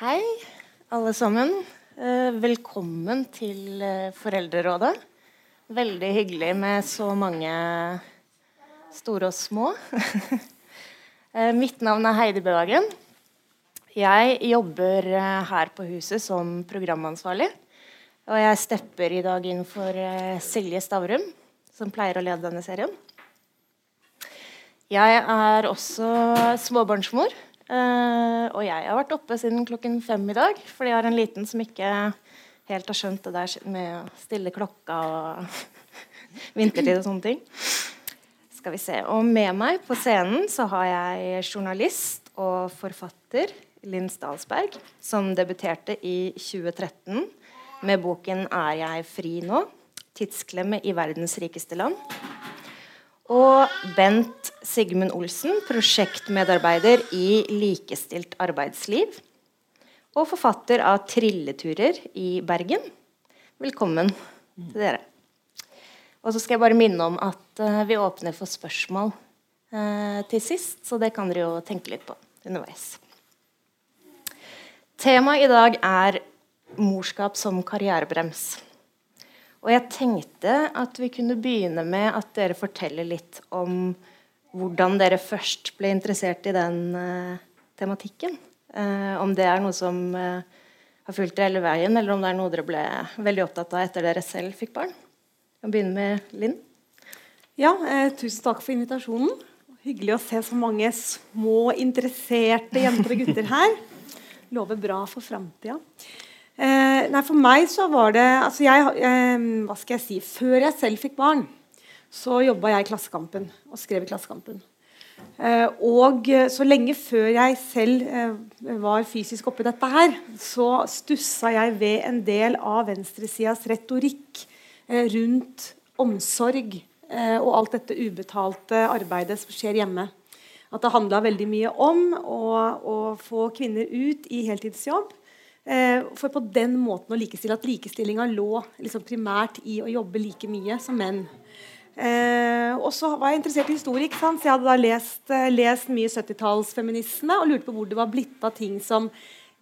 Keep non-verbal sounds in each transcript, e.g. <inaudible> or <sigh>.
Hei, alle sammen. Eh, velkommen til eh, Foreldrerådet. Veldig hyggelig med så mange store og små. <laughs> Eh, mitt navn er Heidi Bøhagen. Jeg jobber her på huset som programansvarlig. Og jeg stepper i dag inn for Silje Stavrum, som pleier å lede denne serien. Jeg er også småbarnsmor. Uh, og jeg har vært oppe siden klokken fem i dag, fordi jeg har en liten som ikke helt har skjønt det der med å stille klokka og <laughs> vintertid og sånne ting. Skal vi se. Og med meg på scenen så har jeg journalist og forfatter Linn Stalsberg, som debuterte i 2013 med boken 'Er jeg fri nå?' Tidsklemme i verdens rikeste land. Og Bent Sigmund Olsen, prosjektmedarbeider i Likestilt arbeidsliv. Og forfatter av 'Trilleturer i Bergen'. Velkommen til dere. Og så skal jeg bare minne om at uh, vi åpner for spørsmål uh, til sist, så det kan dere jo tenke litt på underveis. Temaet i dag er morskap som karrierebrems. Og jeg tenkte at vi kunne begynne med at dere forteller litt om hvordan dere først ble interessert i den uh, tematikken. Uh, om det er noe som uh, har fulgt dere hele veien, eller om det er noe dere ble veldig opptatt av etter dere selv fikk barn. Vi kan begynne med Linn. Ja, tusen takk for invitasjonen. Hyggelig å se så mange små, interesserte jenter og gutter her. Lover bra for framtida. Eh, nei, for meg så var det altså jeg, eh, Hva skal jeg si Før jeg selv fikk barn, så jobba jeg i Klassekampen og skrev i Klassekampen. Eh, og så lenge før jeg selv eh, var fysisk oppi dette her, så stussa jeg ved en del av venstresidas retorikk eh, rundt omsorg eh, og alt dette ubetalte arbeidet som skjer hjemme. At det handla veldig mye om å, å få kvinner ut i heltidsjobb Eh, for på den måten å likestille at likestillinga lå liksom primært i å jobbe like mye som menn. Eh, og så var jeg interessert i historie, så jeg hadde da lest, eh, lest mye 70-tallsfeminisme og lurte på hvor det var blitt av ting som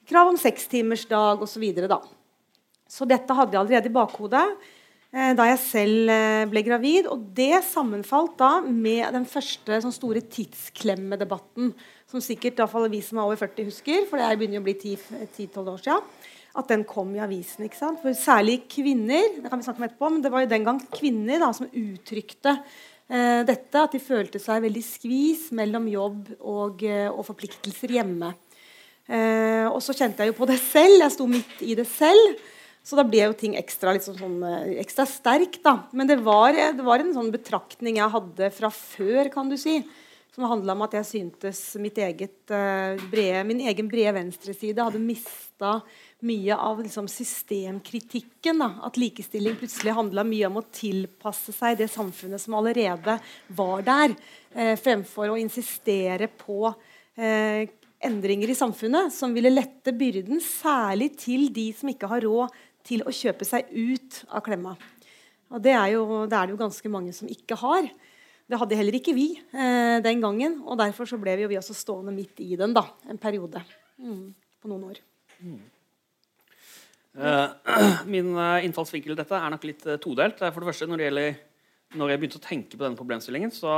krav om sekstimersdag osv. Så, så dette hadde jeg allerede i bakhodet eh, da jeg selv eh, ble gravid. Og det sammenfalt da med den første sånn store tidsklemmedebatten som sikkert iallfall vi som er over 40, husker, for det begynner å bli 10-12 år siden, at den kom i avisen. ikke sant? For Særlig kvinner det kan vi snakke om etterpå, men det var jo den gang kvinner da, som uttrykte eh, dette, at de følte seg veldig skvis mellom jobb og, eh, og forpliktelser hjemme. Eh, og så kjente jeg jo på det selv. Jeg sto midt i det selv. Så da ble jo ting ekstra, liksom sånn, ekstra sterk. da. Men det var, det var en sånn betraktning jeg hadde fra før, kan du si som handla om at jeg syntes eget, uh, brede, min egen brede venstreside hadde mista mye av liksom, systemkritikken. Da. At likestilling plutselig handla mye om å tilpasse seg det samfunnet som allerede var der, uh, fremfor å insistere på uh, endringer i samfunnet som ville lette byrden, særlig til de som ikke har råd til å kjøpe seg ut av klemma. Og det er, jo, det er det jo ganske mange som ikke har. Det hadde heller ikke vi eh, den gangen. og Derfor så ble vi, vi også stående midt i den da, en periode mm, på noen år. Mm. Uh, <clears throat> min uh, innfallsvinkel til dette er nok litt uh, todelt. For det første, når, det gjelder, når jeg begynte å tenke på denne problemstillingen, så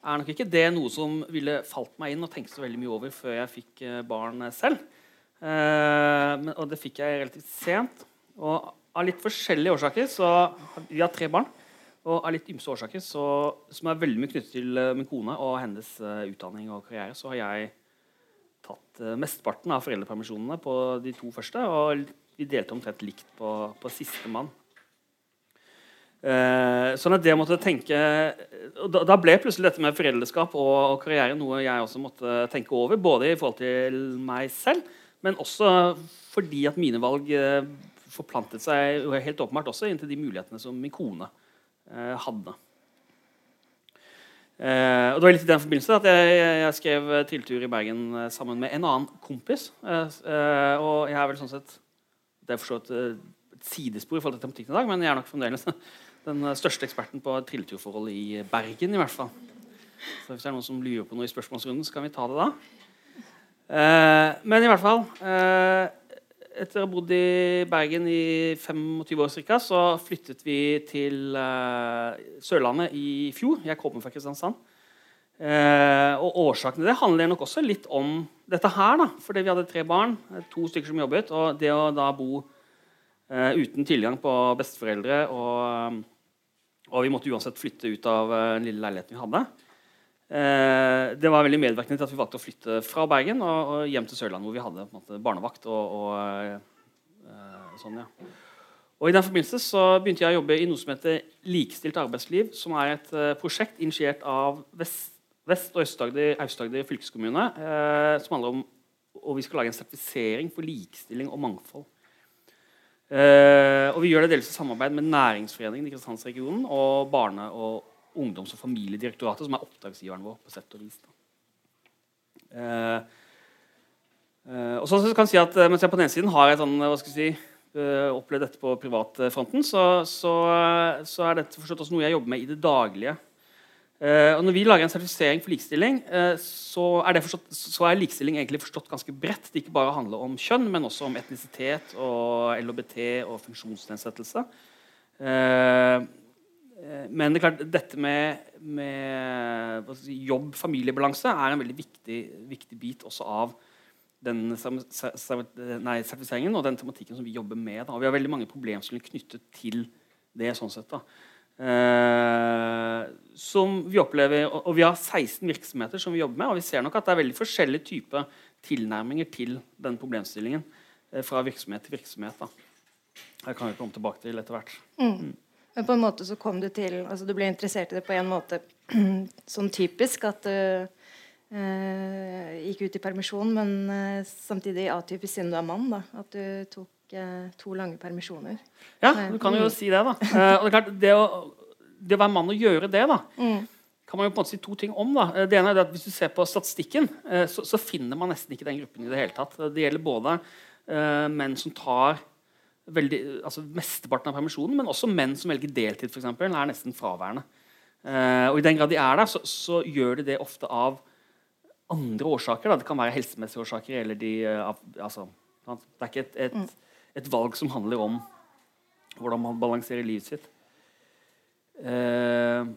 er nok ikke det noe som ville falt meg inn og tenkt så veldig mye over før jeg fikk barn selv. Men, og det fikk jeg relativt sent. Og av litt forskjellige årsaker så Vi har tre barn. Og av litt ymse årsaker, så, som er veldig mye knyttet til uh, min kone og hennes uh, utdanning og karriere, så har jeg tatt uh, mesteparten av foreldrepermisjonene på de to første. Og vi delte omtrent likt på, på sistemann. Uh, sånn at det måtte tenke da, da, ble plutselig dette med foreldreskap og, og, karriere noe jeg også måtte tenke over. Både i forhold til meg selv, men også fordi at mine valg forplantet seg helt åpenbart også inn til de mulighetene som min kone Eh, hadde. Eh, og det var litt i den forbindelse at jeg, jeg skrev 'Trilletur i Bergen' eh, sammen med en annen kompis. og jeg er vel sånn sett Det er for et sidespor i forhold til tematikken i dag, men jeg er nok fremdeles <laughs> den største eksperten på trilleturforhold i Bergen. i hvert fall. Så hvis det er noen som lurer på noe i spørsmålsrunden, så kan vi ta det da. Eh, men i hvert fall eh, Etter å ha bodd i Bergen i 25 år ca., så flyttet vi til uh, Sørlandet i fjor. Jeg kommer fra Kristiansand. Uh, og årsaken til det handler nok også litt om dette her. da, Fordi vi hadde tre barn, to stykker som jobbet. Og det å da bo uh, uten tilgang på besteforeldre og, og vi måtte uansett flytte ut av den lille leiligheten vi hadde. Eh, det var veldig medvirkende til at vi valgte å flytte fra Bergen og, og hjem til Sørlandet, hvor vi hadde måte, barnevakt. og, og eh, sånn, ja. Og I den forbindelse så begynte jeg å jobbe i noe som heter Likestilt arbeidsliv, som er et uh, prosjekt initiert av Vest-, Vest og Aust-Agder fylkeskommune, uh, som handler om og vi skal lage en sertifisering for likestilling og mangfold. Uh, og Vi gjør det dels i samarbeid med Næringsforeningen i Kristiansandsregionen og Barne- og ungdoms- og familiedirektoratet, som er oppdragsgiveren vår. på sett og vis. Eh, eh, og sånn kan jeg si at uh, Mens jeg på den ene siden har jeg sånn, hva skal jeg si, opplevd dette på privatfronten, så, så, så, er dette forstått også noe jeg jobber med i det daglige. og Når vi lager en sertifisering for likestilling, så er, forstått, så, er likestilling egentlig forstått ganske bredt. Det ikke bare handler om kjønn, men også om etnisitet og LHBT og funksjonsnedsettelse. Eh, men det er klart, dette med, med jobb-familiebalanse er en veldig viktig, viktig, bit også av den nei, sertifiseringen og den tematikken som vi jobber med. Da. Vi har veldig mange problemstillinger knyttet til det. sånn sett da. Eh, som vi opplever, og, og, vi har 16 virksomheter som vi jobber med, og vi ser nok at det er veldig forskjellige typer tilnærminger til den problemstillingen eh, fra virksomhet til virksomhet. da. Det kan vi komme tilbake til etter hvert. Mm. Men på en måte så kom du til altså Du ble interessert i det på en måte <clears throat> sånn typisk at du uh, gikk ut i permisjon, men uh, samtidig atypisk siden du er mann. da, At du tok uh, to lange permisjoner. Ja, du kan jo mm. si det, da. Eh, og det er klart, det å, det å være mann og gjøre det, da mm. kan man jo på en måte si to ting om. da. Eh, det ene er at Hvis du ser på statistikken, eh, så, så, finner man nesten ikke den gruppen i det hele tatt. Det gjelder både menn som tar veldig, altså Mesteparten av permisjonen, men også menn som velger deltid, for eksempel, er nesten fraværende. Uh, og I den grad de er der, så, så, gjør de det ofte av andre årsaker. Da. Det kan være helsemessige årsaker. eller de, uh, altså, Det er ikke et, et, mm. et, valg som handler om hvordan man balanserer livet sitt. Uh,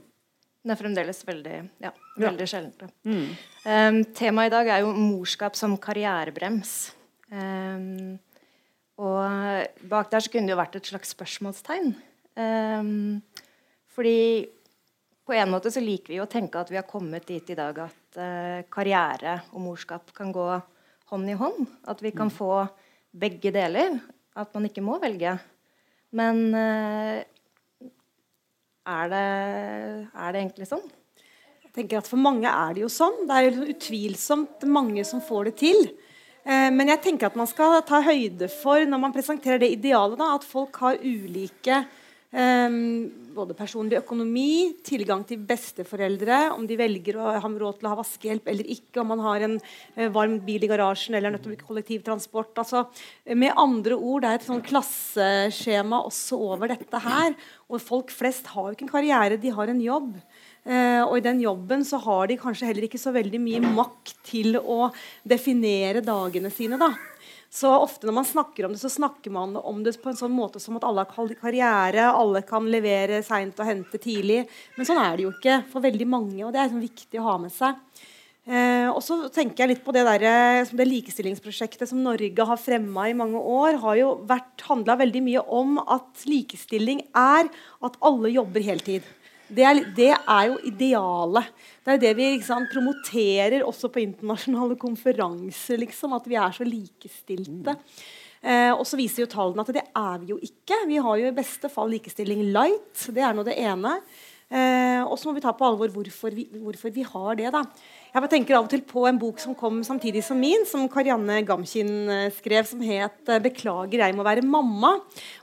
det er fremdeles veldig, ja, veldig ja. sjeldent. Mm. Um, temaet i dag er jo morskap som karrierebrems. Um, og bak der så kunne det jo vært et slags spørsmålstegn. Um, fordi på en måte så liker vi å tenke at vi har kommet dit i dag at uh, karriere og morskap kan gå hånd i hånd. At vi kan mm. få begge deler. At man ikke må velge. Men uh, er, det, er det egentlig sånn? Jeg tenker at For mange er det jo sånn. Det er jo utvilsomt mange som får det til. Eh, men jeg tenker at man skal ta høyde for når man presenterer det idealet, da, at folk har ulike um, både personlig økonomi, tilgang til besteforeldre, om de velger å ha råd til å ha vaskehjelp eller ikke, om man har en uh, varm bil i garasjen eller er nødt til å bruke kollektivtransport. Altså, med andre ord, Det er et sånn klasseskjema også over dette her. Og folk flest har jo ikke en karriere, de har en jobb. Uh, og i den jobben så har de kanskje heller ikke så veldig mye makt til å definere dagene sine. da. Så ofte når man snakker om det, så snakker man om det på en sånn måte som at alle har karriere, alle kan levere seint og hente tidlig. Men sånn er det jo ikke for veldig mange, og det er sånn viktig å ha med seg. Eh, og så tenker jeg litt på Det, der, det likestillingsprosjektet som Norge har fremma i mange år, har jo handla veldig mye om at likestilling er at alle jobber heltid. Det er, det er, jo idealet. Det er det vi sant, promoterer også på internasjonale konferanser. Liksom, at vi er så likestilte. Eh, og så viser jo tallene at det er vi jo ikke. Vi har jo i beste fall likestilling light. Det er nå det ene. Eh, og så må vi ta på alvor hvorfor vi, hvorfor vi har det. da. Jeg tenker av og til på en bok som kom samtidig som min, som Karianne Gamkin eh, skrev, som het eh, 'Beklager, jeg må være mamma'.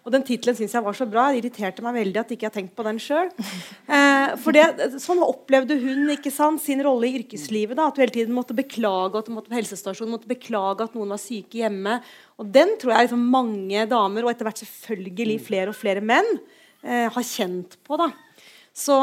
Og Den tittelen syns jeg var så bra. Det irriterte meg veldig at ikke jeg har tenkt på den sjøl. <laughs> Eh, for det, sånn opplevde hun ikke sant, sin rolle i yrkeslivet. da, At hun hele tiden måtte beklage at hun måtte på helsestasjonen, måtte beklage at noen var syke hjemme. Og Den tror jeg liksom mange damer, og etter hvert selvfølgelig flere og flere menn, eh, har kjent på. da. Så,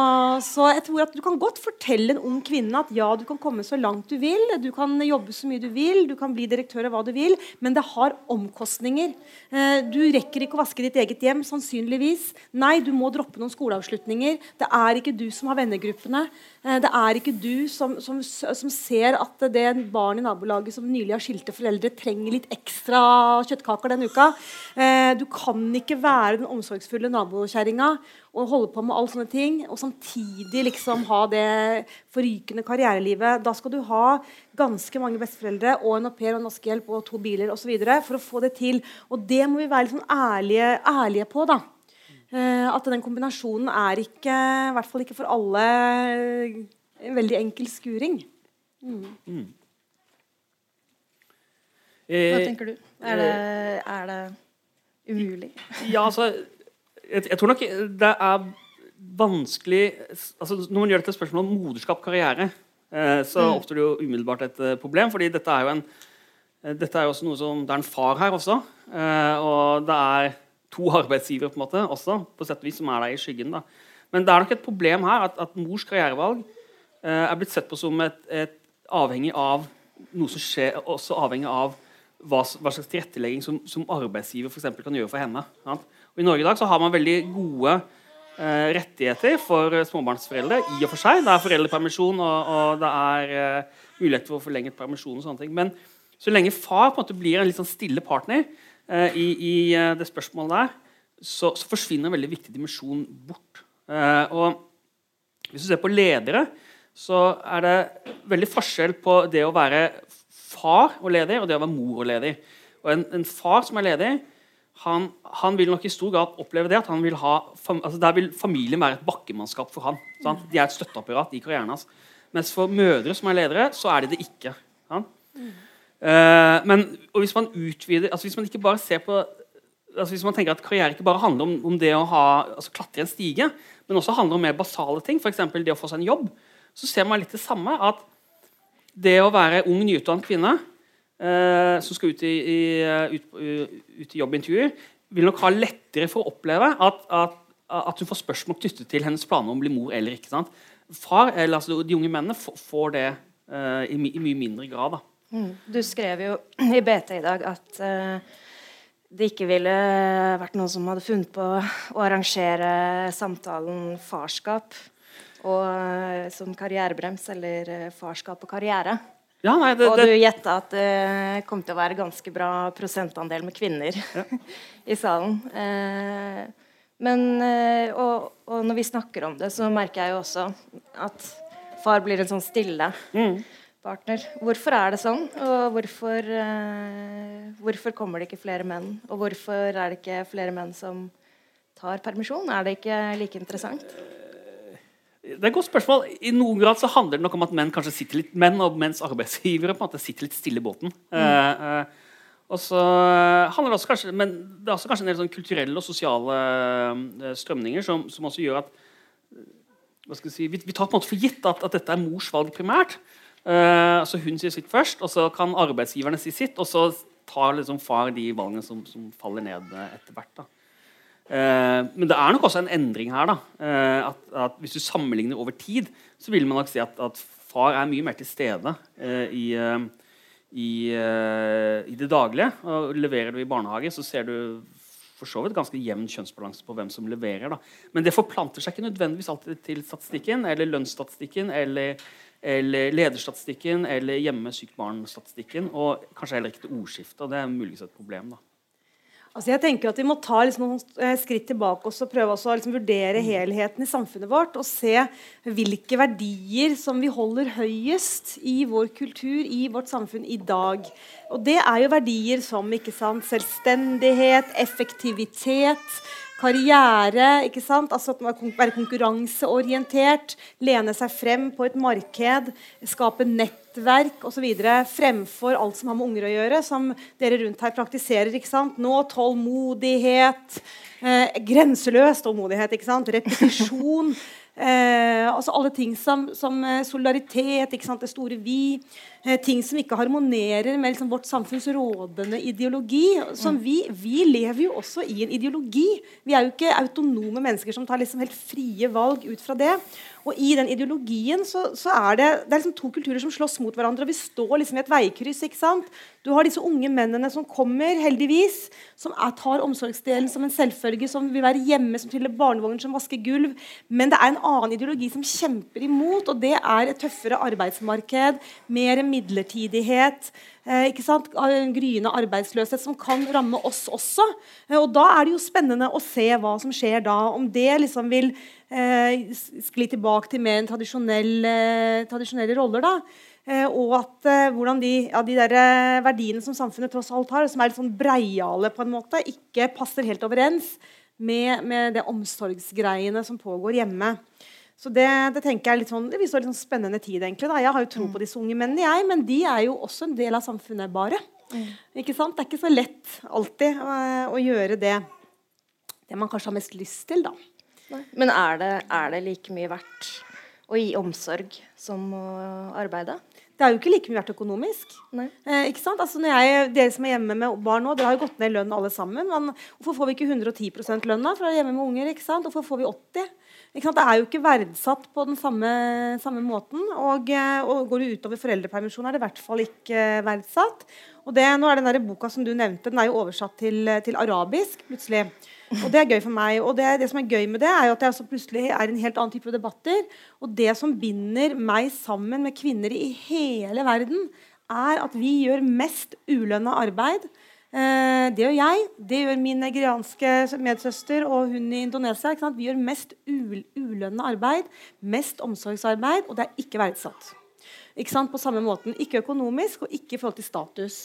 så, jeg tror at du kan godt fortelle en ung kvinne at ja, du kan komme så langt du vil, du kan jobbe så mye du vil, du kan bli direktør av hva du vil, men det har omkostninger. Eh, du rekker ikke å vaske ditt eget hjem, sannsynligvis. Nei, du må droppe noen skoleavslutninger. Det er ikke du som har vennegruppene. Eh, det er ikke du som, som, som ser at det barn i nabolaget som nylig har skilte foreldre, trenger litt ekstra kjøttkaker den uka. Eh, du kan ikke være den omsorgsfulle nabokjerringa og holde på med alle sånne ting, og samtidig liksom ha det forrykende karrierelivet. Da skal du ha ganske mange besteforeldre og en au pair og en vaskehjelp og to biler osv. for å få det til. Og det må vi være liksom ærlige, ærlige, på. da. Uh, at den kombinasjonen er ikke, i hvert fall ikke for alle, en veldig enkel skuring. Mm. Mm. Hva tenker du? Er det, er det umulig? Ja, altså jeg, jeg, tror nok det er vanskelig altså Når man gjør dette spørsmålet om moderskap karriere, eh, så mm. oppstår det jo umiddelbart et uh, problem. fordi dette er jo en uh, dette er jo også noe som, Det er en far her også. Eh, og det er to <laughs> arbeidsgivere på en måte også, på sett og vis, som er der i skyggen. da. Men det er nok et problem her at, at mors karrierevalg er blitt sett på som et, et, avhengig av noe som skjer, også avhengig av hva, hva slags tilrettelegging som, som arbeidsgiver for kan gjøre for henne. Sant? Og I Norge i dag så har man veldig gode eh, rettigheter for småbarnsforeldre. i og for seg. Det er foreldrepermisjon og, og det er eh, mulighet for å forlenge permisjon. og sånne ting. Men så lenge far på en måte blir en litt sånn stille partner eh, i, i, eh, det spørsmålet der, så, så, forsvinner en veldig viktig dimensjon bort. Eh, og Hvis du ser på ledere, så er det veldig forskjell på det å være far og leder og det å være mor og leder. Og en, en far som er leder, han, han, vil nok i stor grad oppleve det at han vil ha, altså der vil familien være et bakkemannskap for han. Sant? De er et støtteapparat i karrieren hans. Mens for mødre som er ledere, så er de det ikke. Sant? Uh, men hvis man utvider altså Hvis man ikke bare ser på altså Hvis man tenker at karriere ikke bare handler om, om det å ha, altså klatre en stige, men også handler om mer basale ting, f.eks. det å få seg en jobb, så ser man litt det samme. At det å være ung, nyutdannet kvinne eh, som skal ut i, i, eh, ut, uh, ut i jobbintervjuer, vil nok ha lettere for å oppleve at, at, at, hun får spørsmål knyttet til hennes planer om å bli mor eller ikke. sant? Far, eller altså De unge mennene får det eh, i, my, i, mye mindre grad. Mm. Du skrev jo <clears throat> i BT i dag at eh, det ikke ville vært noen som hadde funnet på å arrangere samtalen farskap og, som karrierebrems, eller farskap og karriere. Ja, nei, det, og du gjetta at det kom til å være ganske bra prosentandel med kvinner ja. <laughs> i salen. Eh, men, eh, og, og, når vi snakker om det, så merker jeg jo også at far blir en sånn stille mm. partner. Hvorfor er det sånn? Og hvorfor, eh, hvorfor kommer det ikke flere menn? Og hvorfor er det ikke flere menn som tar permisjon? Er det ikke like interessant? Det er et godt spørsmål. I noen grad så handler det nok om at menn kanskje sitter litt menn og menns arbeidsgivere på en måte sitter litt stille i båten. Mm. Uh, uh, og så handler det også kanskje Men det er også kanskje en del sånn kulturelle og sosiale uh, strømninger som, som, også gjør at hva skal si, vi, vi, tar på en måte for gitt at, at dette er mors valg primært. så Hun sier sitt først, og så kan arbeidsgiverne si sitt. Og så tar liksom far de valgene som, som faller ned etter hvert. da men det er nok også en endring her. eh, at, at, Hvis du sammenligner over tid, så vil man nok si at, at far er mye mer til stede eh, i, i, i, det daglige. og Leverer du i barnehage, så ser du for så vidt ganske jevn kjønnsbalanse på hvem som leverer. da. Men det forplanter seg ikke nødvendigvis alltid til statistikken, eller lønnsstatistikken, eller, eller lederstatistikken, eller hjemme sykt barn-statistikken, og kanskje heller ikke til ordskiftet. og Det er muligens et problem. da. Altså jeg tenker at Vi må ta liksom noen eh, skritt tilbake og prøve å liksom vurdere helheten i samfunnet vårt. Og se hvilke verdier som vi holder høyest i vår kultur, i vårt samfunn i dag. Og Det er jo verdier som sant, selvstendighet, effektivitet, karriere. ikke sant? Altså at man Være konkurranseorientert, lene seg frem på et marked, skape nettverk osv. Fremfor alt som har med unger å gjøre, som dere rundt her praktiserer. ikke sant? Nå tålmodighet, eh, grenseløs tålmodighet, ikke sant? repetisjon. <laughs> Eh, altså alle ting som, som eh, solidaritet, det store vi. Eh, ting som ikke harmonerer med liksom, vårt samfunns rådende ideologi. Som Vi, vi, lever jo også i en ideologi. Vi er jo ikke autonome mennesker som tar liksom helt frie valg ut fra det. Og i den ideologien så, så er det, det er liksom to kulturer som slåss mot hverandre. og Vi står liksom i et veikryss. ikke sant? Du har disse unge mennene som kommer, heldigvis, som er, tar omsorgsdelen som en selvfølge, som vil være hjemme, som triller barnevogner, som vasker gulv. Men det er en annen ideologi som kjemper imot, og det er et tøffere arbeidsmarked, mer midlertidighet. Eh, ikke sant? Gryende arbeidsløshet som kan ramme oss også. Eh, og Da er det jo spennende å se hva som skjer da. Om det liksom vil eh, skli tilbake til mer tradisjonelle, tradisjonelle roller. da. Eh, og at eh, hvordan de, ja, de der eh, verdiene som samfunnet tross alt har, som er litt sånn breiale, på en måte, ikke passer helt overens med, med det omsorgsgreiene som pågår hjemme. Så det, det, tenker jeg er litt sånn, det viser en sånn spennende tid. egentlig. Da. Jeg har jo tro på disse unge mennene, jeg, men de er jo også en del av samfunnet. bare. Mm. Ikke sant? Det er ikke så lett alltid å, å gjøre det, det man kanskje har mest lyst til. da. Men er det, er det like mye verdt å gi omsorg som å arbeide? Det er jo ikke like mye verdt økonomisk. Eh, ikke sant? Altså når jeg, Dere som er hjemme med barn nå, dere har jo gått ned i lønn alle sammen. Men hvorfor får vi ikke 110% lønna fra hjemme med unger? ikke sant? Hvorfor får vi 80 ikke sant? Det er jo ikke verdsatt på den samme, samme måten. Og, eh, og, går du utover foreldrepermisjon, er det i hvert fall ikke verdsatt. Og det, nå er den der Boka som du nevnte, den er jo oversatt til, til arabisk plutselig. Og det er gøy for meg. Og det, det, som er gøy med det, er jo at det altså plutselig er en helt annen type debatter. Og det som binder meg sammen med kvinner i hele verden, er at vi gjør mest ulønna arbeid. Eh, det gjør jeg, det gjør min nigerianske medsøster og hun i Indonesia. Vi gjør mest ulønna arbeid, mest omsorgsarbeid, og det er ikke verdsatt. Ikke sant? På samme måten. Ikke økonomisk og ikke i forhold til status.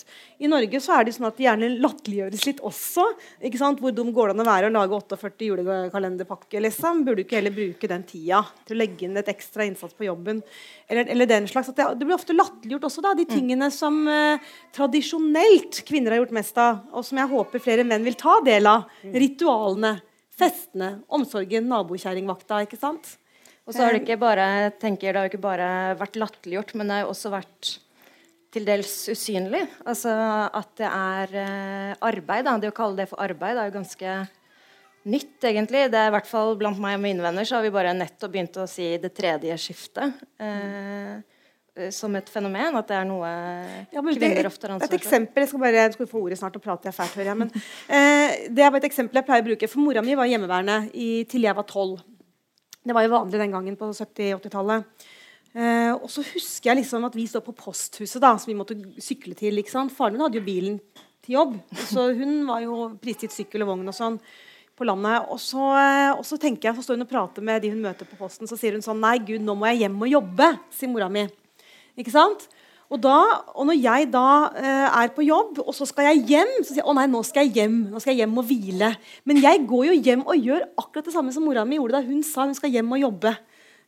I Norge så er det sånn at det gjerne latterliggjøres litt også. Ikke sant? Hvor dum går det an å være å lage 48 julekalenderpakke? Liksom? Burde du ikke heller bruke den tida til å legge inn et ekstra innsats på jobben? Eller, eller den slags. Det, det, blir ofte latterliggjort også, da, de mm. tingene som eh, tradisjonelt kvinner har gjort mest av, og som jeg håper flere menn vil ta del av. Mm. Ritualene, festene, omsorgen, nabokjerringvakta. ikke sant? Og så har det ikke bare tenker, det har ikke bare vært latterliggjort, men det har også vært til dels usynlig. Altså at det er eh, arbeid. Da. Det å kalle det for arbeid er jo ganske nytt, egentlig. Det er i hvert fall Blant meg og mine venner så har vi bare nettopp begynt å si det tredje skiftet. Eh, som et fenomen, at det er noe ja, kvinner ofte har ansvar for. Et eksempel, Jeg skal bare jeg skal få ordet snart og prate jeg fælt, hører jeg. Men, eh, det er bare et eksempel jeg pleier å bruke. For mora mi var hjemmeværende i, til jeg var tolv. Det var jo vanlig den gangen på 70-80-tallet. Eh, og så husker jeg liksom at vi står på posthuset, da, som vi måtte sykle til. ikke sant? Faren min hadde jo bilen til jobb, så hun var jo prisgitt sykkel og vogn og sånn på landet. Og så, eh, og så tenker jeg, så står hun og prater med de hun møter på posten, så sier hun sånn Nei, gud, nå må jeg hjem og jobbe, sier mora mi. Ikke sant? Og, da, og når jeg da eh, er på jobb, og så skal jeg hjem, så sier jeg å nei, nå skal jeg hjem nå skal jeg hjem og hvile. Men jeg går jo hjem og gjør akkurat det samme som mora mi gjorde da hun sa hun skal hjem og jobbe.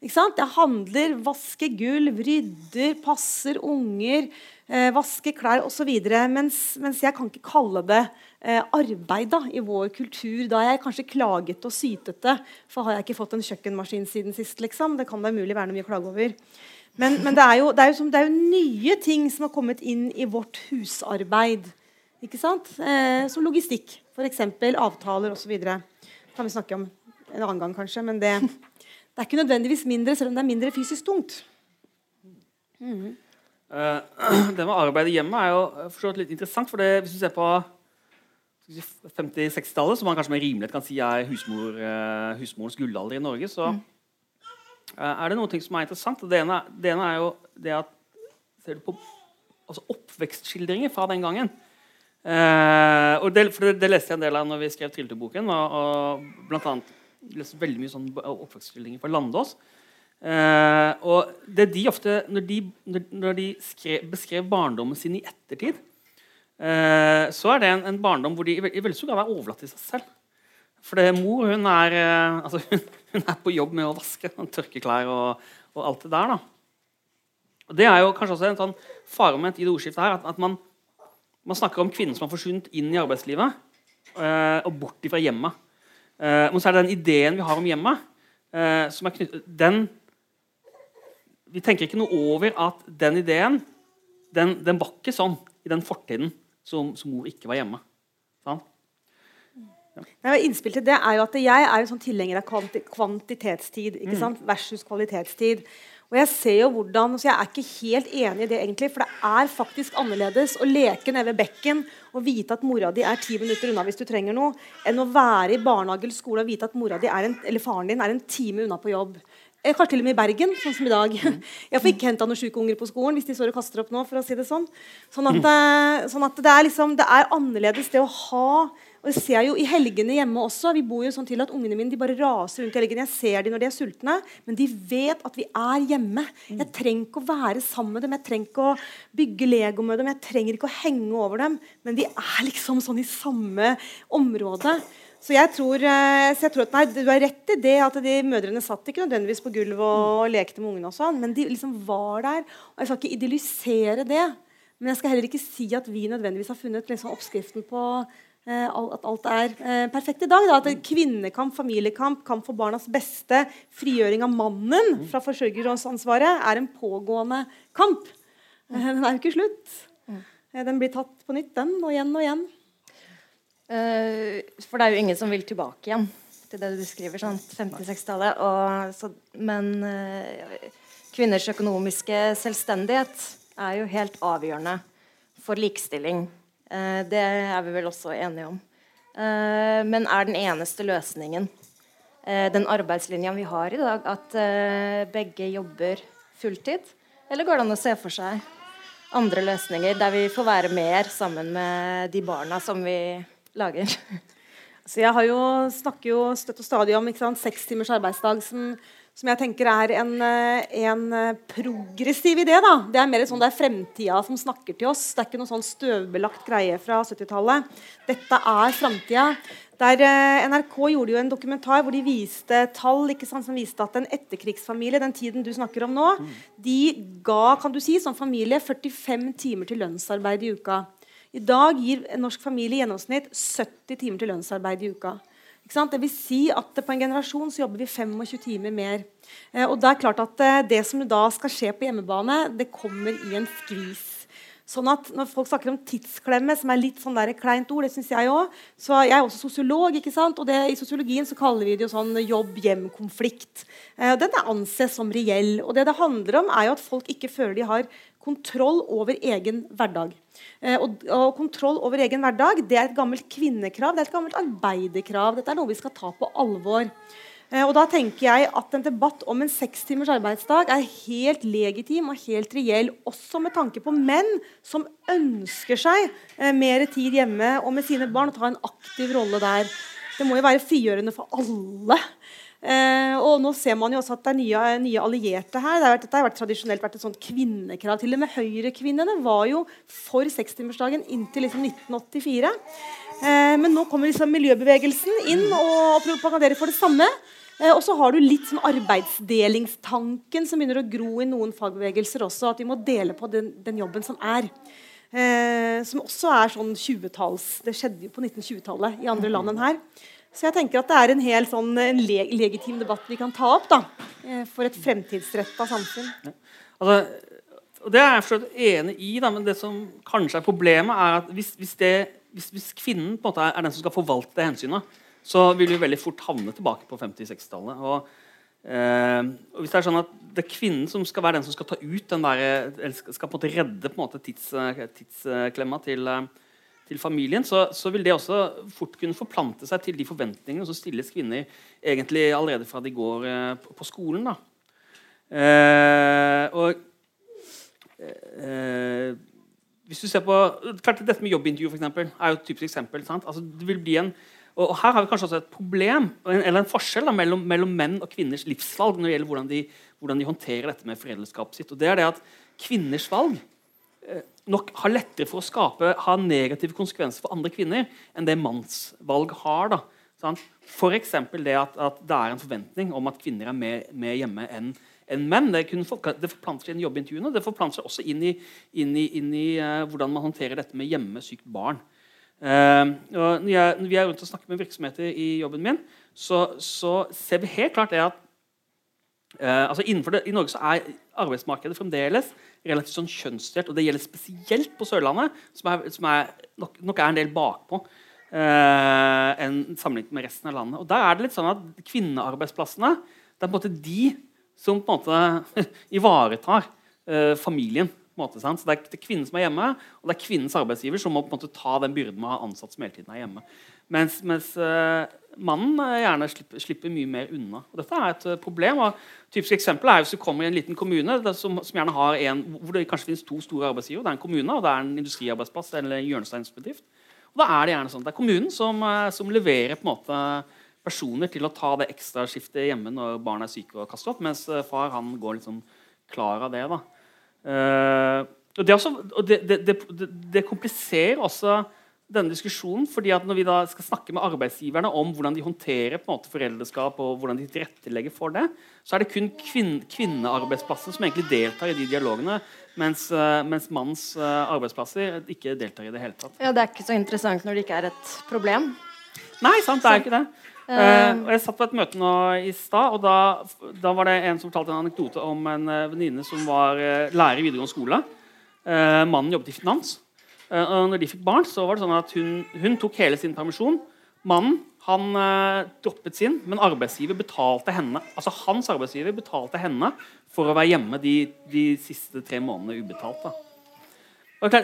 Ikke sant? Jeg handler, vasker gulv, rydder, passer unger, eh, vasker klær osv. Mens, mens jeg kan ikke kalle det eh, arbeid da, i vår kultur. Da er jeg kanskje klaget og sytete, for har jeg ikke fått en kjøkkenmaskin siden sist. liksom. Det kan da umulig være noe mye å klage over. Men, men det, er jo, det, er som, det, er jo, nye ting som har kommet inn i vårt husarbeid. Ikke sant? Eh, som logistikk, f.eks. avtaler osv. Det kan vi snakke om en annen gang, kanskje. Men det, det, er ikke nødvendigvis mindre, selv om det er mindre fysisk tungt. Mm. Uh, <clears throat> det med arbeid i hjemmet er jo forstått litt interessant. for det, Hvis du ser på 50-60-tallet, som man kanskje med rimelighet kan si er husmor, uh, husmorens gullalder i Norge, så mm Eh, er det ting som er interessant. Det ene, det ene er jo det at Ser du på altså oppvekstskildringer fra den gangen eh, og det, for det, det, leste jeg en del av når vi skrev Trilleboken. Og, og blant annet leste veldig mye sånn oppvekstskildringer fra Landås. Eh, og det de ofte, Når de, når de skrev, beskrev barndommen sin i ettertid, eh, så er det en, en barndom hvor de i, i veldig stor grad er overlatt til seg selv. For det, mor hun er, eh, altså, <laughs> hun er, på jobb med å vaske og tørke klær og, og, alt det der. da. Og Det er jo kanskje også en sånn faremoment i det ordskiftet her, at, at man, man, snakker om kvinner som har forsvunnet inn i arbeidslivet eh, og bort fra hjemmet. Eh, men så er det den ideen vi har om hjemmet, eh, som er knyttet den, Vi tenker ikke noe over at den ideen den, den var ikke sånn i den fortiden som, som mor ikke var hjemme. Nei, innspill til det er jo at Jeg er jo sånn tilhenger av kvanti kvantitetstid ikke sant? versus kvalitetstid. Og Jeg ser jo hvordan, så jeg er ikke helt enig i det, egentlig, for det er faktisk annerledes å leke nede ved bekken og vite at mora di er ti minutter unna hvis du trenger noe, enn å være i barnehage eller skole og vite at mora di en, eller faren din er en time unna på jobb. Kanskje til og med i Bergen, sånn som i dag. <laughs> Jeg får ikke henta noen sjuke unger på skolen hvis de står og kaster opp nå. for å si det Sånn Sånn at, eh, sånn at det, er liksom, det er annerledes det å ha og det ser jeg jo i helgene hjemme også. Vi bor jo sånn til at Ungene mine de bare raser rundt i helgene. Jeg ser dem når de er sultne, men de vet at vi er hjemme. Jeg trenger ikke å være sammen med dem, jeg trenger ikke å bygge Lego med dem, jeg trenger ikke å henge over dem. Men vi er liksom sånn i samme område. Så jeg tror, eh, så jeg tror, at nei, Du har rett i det at de mødrene satt ikke nødvendigvis på gulvet og, og lekte med ungene, og sånn, men de liksom var der. og Jeg skal ikke idyllisere det, men jeg skal heller ikke si at vi nødvendigvis har funnet liksom, oppskriften på at alt er eh, perfekt i dag. Da. At kvinnekamp, familiekamp, kamp for barnas beste, frigjøring av mannen fra forsørgeransvaret er en pågående kamp. Eh, den er jo ikke slutt. Eh, den blir tatt på nytt, den, og igjen og igjen. For det er jo ingen som vil tilbake igjen til det du beskriver. sånn 50-60-tallet. Men kvinners økonomiske selvstendighet er jo helt avgjørende for likestilling. Uh, det er vi vel også enige om. men er den eneste løsningen den arbeidslinja vi har i dag, at begge jobber fulltid? Eller går det an å se for seg andre løsninger der vi får være mer sammen med de barna som vi lager. <laughs> Så jeg jo, snakker jo støtt og stadig om seks timers arbeidsdag, som, som, jeg tenker er en, eh, en, eh, progressiv idé. Da. Det er mer sånn det er fremtida som snakker til oss. Det er ikke noe sånn støvbelagt greie fra 70-tallet. Dette er framtida. Eh, NRK gjorde jo en dokumentar hvor de viste tall sant, som viste at en etterkrigsfamilie den tiden du snakker om nå, de ga kan du si, som familie 45 timer til lønnsarbeid i uka. I dag gir en norsk familie i gjennomsnitt 70 timer til lønnsarbeid i uka. Det vil si at På en generasjon så jobber vi 25 timer mer. Eh, og Det er klart at eh, det som da skal skje på hjemmebane, det kommer i en skvis. Sånn at Når folk snakker om tidsklemme, som er litt sånn der kleint ord, det synes jeg òg Så jeg er også sosiolog, ikke sant? og det, i sosiologien så kaller vi det jo sånn jobb-hjem-konflikt. Eh, den anses som reell. Og det det handler om, er jo at folk ikke føler de har kontroll over egen hverdag. Eh, og, og, kontroll over egen hverdag det er et gammelt kvinnekrav, det er et gammelt arbeiderkrav. Dette er noe vi skal ta på alvor. Eh, og da tenker jeg at En debatt om en seks timers arbeidsdag er helt legitim og helt reell, også med tanke på menn som ønsker seg eh, mer tid hjemme og med sine barn og ta en aktiv rolle der. Det må jo være frigjørende for alle. Eh, og nå ser man jo også at det er nye, nye allierte her. Det har vært, dette har vært tradisjonelt vært et sånt kvinnekrav. Til og med høyrekvinnene var jo for sekstimersdagen inntil liksom 1984. Eh, men nå kommer liksom miljøbevegelsen inn og propaganderer for det samme. Eh, og så har du litt sånn arbeidsdelingstanken som begynner å gro i noen fagbevegelser også. At vi må dele på den, den jobben som er. Eh, som også er sånn 20-talls Det skjedde jo på 1920-tallet i andre land enn her. Så jeg tenker at det er en helt sånn en leg legitim debatt vi kan ta opp da, eh, for et fremtidsretta samfunn. Ja. Altså, og Det er jeg for enig i, da, men det som kanskje er problemet, er at hvis, hvis, det, hvis, hvis kvinnen på en måte er den som skal forvalte det hensynet, så vil vi veldig fort havne tilbake på 50-60-tallet. Og, eh, og, hvis det er sånn at det er kvinnen som skal være den som skal ta ut den der, eller skal, på en måte redde på en måte tids, tidsklemma til eh, til familien, så, så, vil det også fort kunne forplante seg til de forventningene som stilles kvinner egentlig allerede fra de går eh, på, på, skolen. Da. Eh, og eh, hvis du ser på, klart Dette med jobbintervju for eksempel, er jo et typisk eksempel. Altså, det vil bli en, og, og, Her har vi kanskje også et problem eller en forskjell da, mellom, mellom, menn og kvinners livsvalg når det gjelder hvordan de, hvordan de håndterer dette med foreldreskapet sitt. og det er det at Kvinners valg nok har lettere for å skape, ha negative konsekvenser for andre kvinner enn det mannsvalg har. da. F.eks. det at, at, det er en forventning om at kvinner er mer, mer hjemme enn enn menn. Det, det, forplanter seg inn i jobbintervjuene. Det forplanter seg også inn i, inn i, inn i uh, hvordan man håndterer dette med hjemmesykt barn. Uh, når, jeg, når, vi er rundt og snakker med virksomheter i jobben min, så, så ser vi helt klart det at uh, altså det, I Norge så er arbeidsmarkedet fremdeles relativt sånn kjønnsdelt. Og det gjelder spesielt på Sørlandet, som, er, som er, nok, nok, er en del bakpå eh, enn sammenlignet med resten av landet. Og der er det litt sånn at Kvinnearbeidsplassene det er på en måte de som på en måte <laughs> ivaretar eh, familien. Måte, så det er, det er, kvinnen som er hjemme, og det er kvinnens arbeidsgiver som må på en måte ta den byrden med å ha ansatt som hele tiden er hjemme. Mens, mens uh, mannen uh, gjerne slipper, slipper, mye mer unna. Og dette er et uh, problem. og typisk eksempel er Hvis du kommer i en liten kommune som, som, gjerne har en, hvor det kanskje finnes to store arbeidsgivere. Det er en kommune og det er en industriarbeidsplass eller en hjørnesteinsbedrift. Da er Det gjerne sånn, det er kommunen som, som, leverer på en måte personer til å ta det ekstra skiftet hjemme når barna er syke og kaster opp, mens far han går liksom klar av det. da. og det, også, og det, det, det kompliserer også denne diskusjonen, fordi at Når vi da skal snakke med arbeidsgiverne om hvordan de håndterer på en måte foreldreskap, og hvordan de tilrettelegger for det, så er det kun kvin kvinnearbeidsplasser som egentlig deltar i de dialogene, mens, uh, mens mannens uh, arbeidsplasser ikke deltar i det hele tatt. Ja, Det er ikke så interessant når det ikke er et problem. Nei, sant, det er ikke det. Uh, og Jeg satt på et møte nå i stad, og da, da, var det en som fortalte en anekdote om en venninne som var lærer i videregående skole. mannen jobbet i finans. Uh, og når de fikk barn, så var det sånn at hun, hun tok hele sin permisjon. Mannen han eh, droppet sin, men arbeidsgiver betalte henne altså hans arbeidsgiver betalte henne for å være hjemme de, de siste tre månedene ubetalt. Det,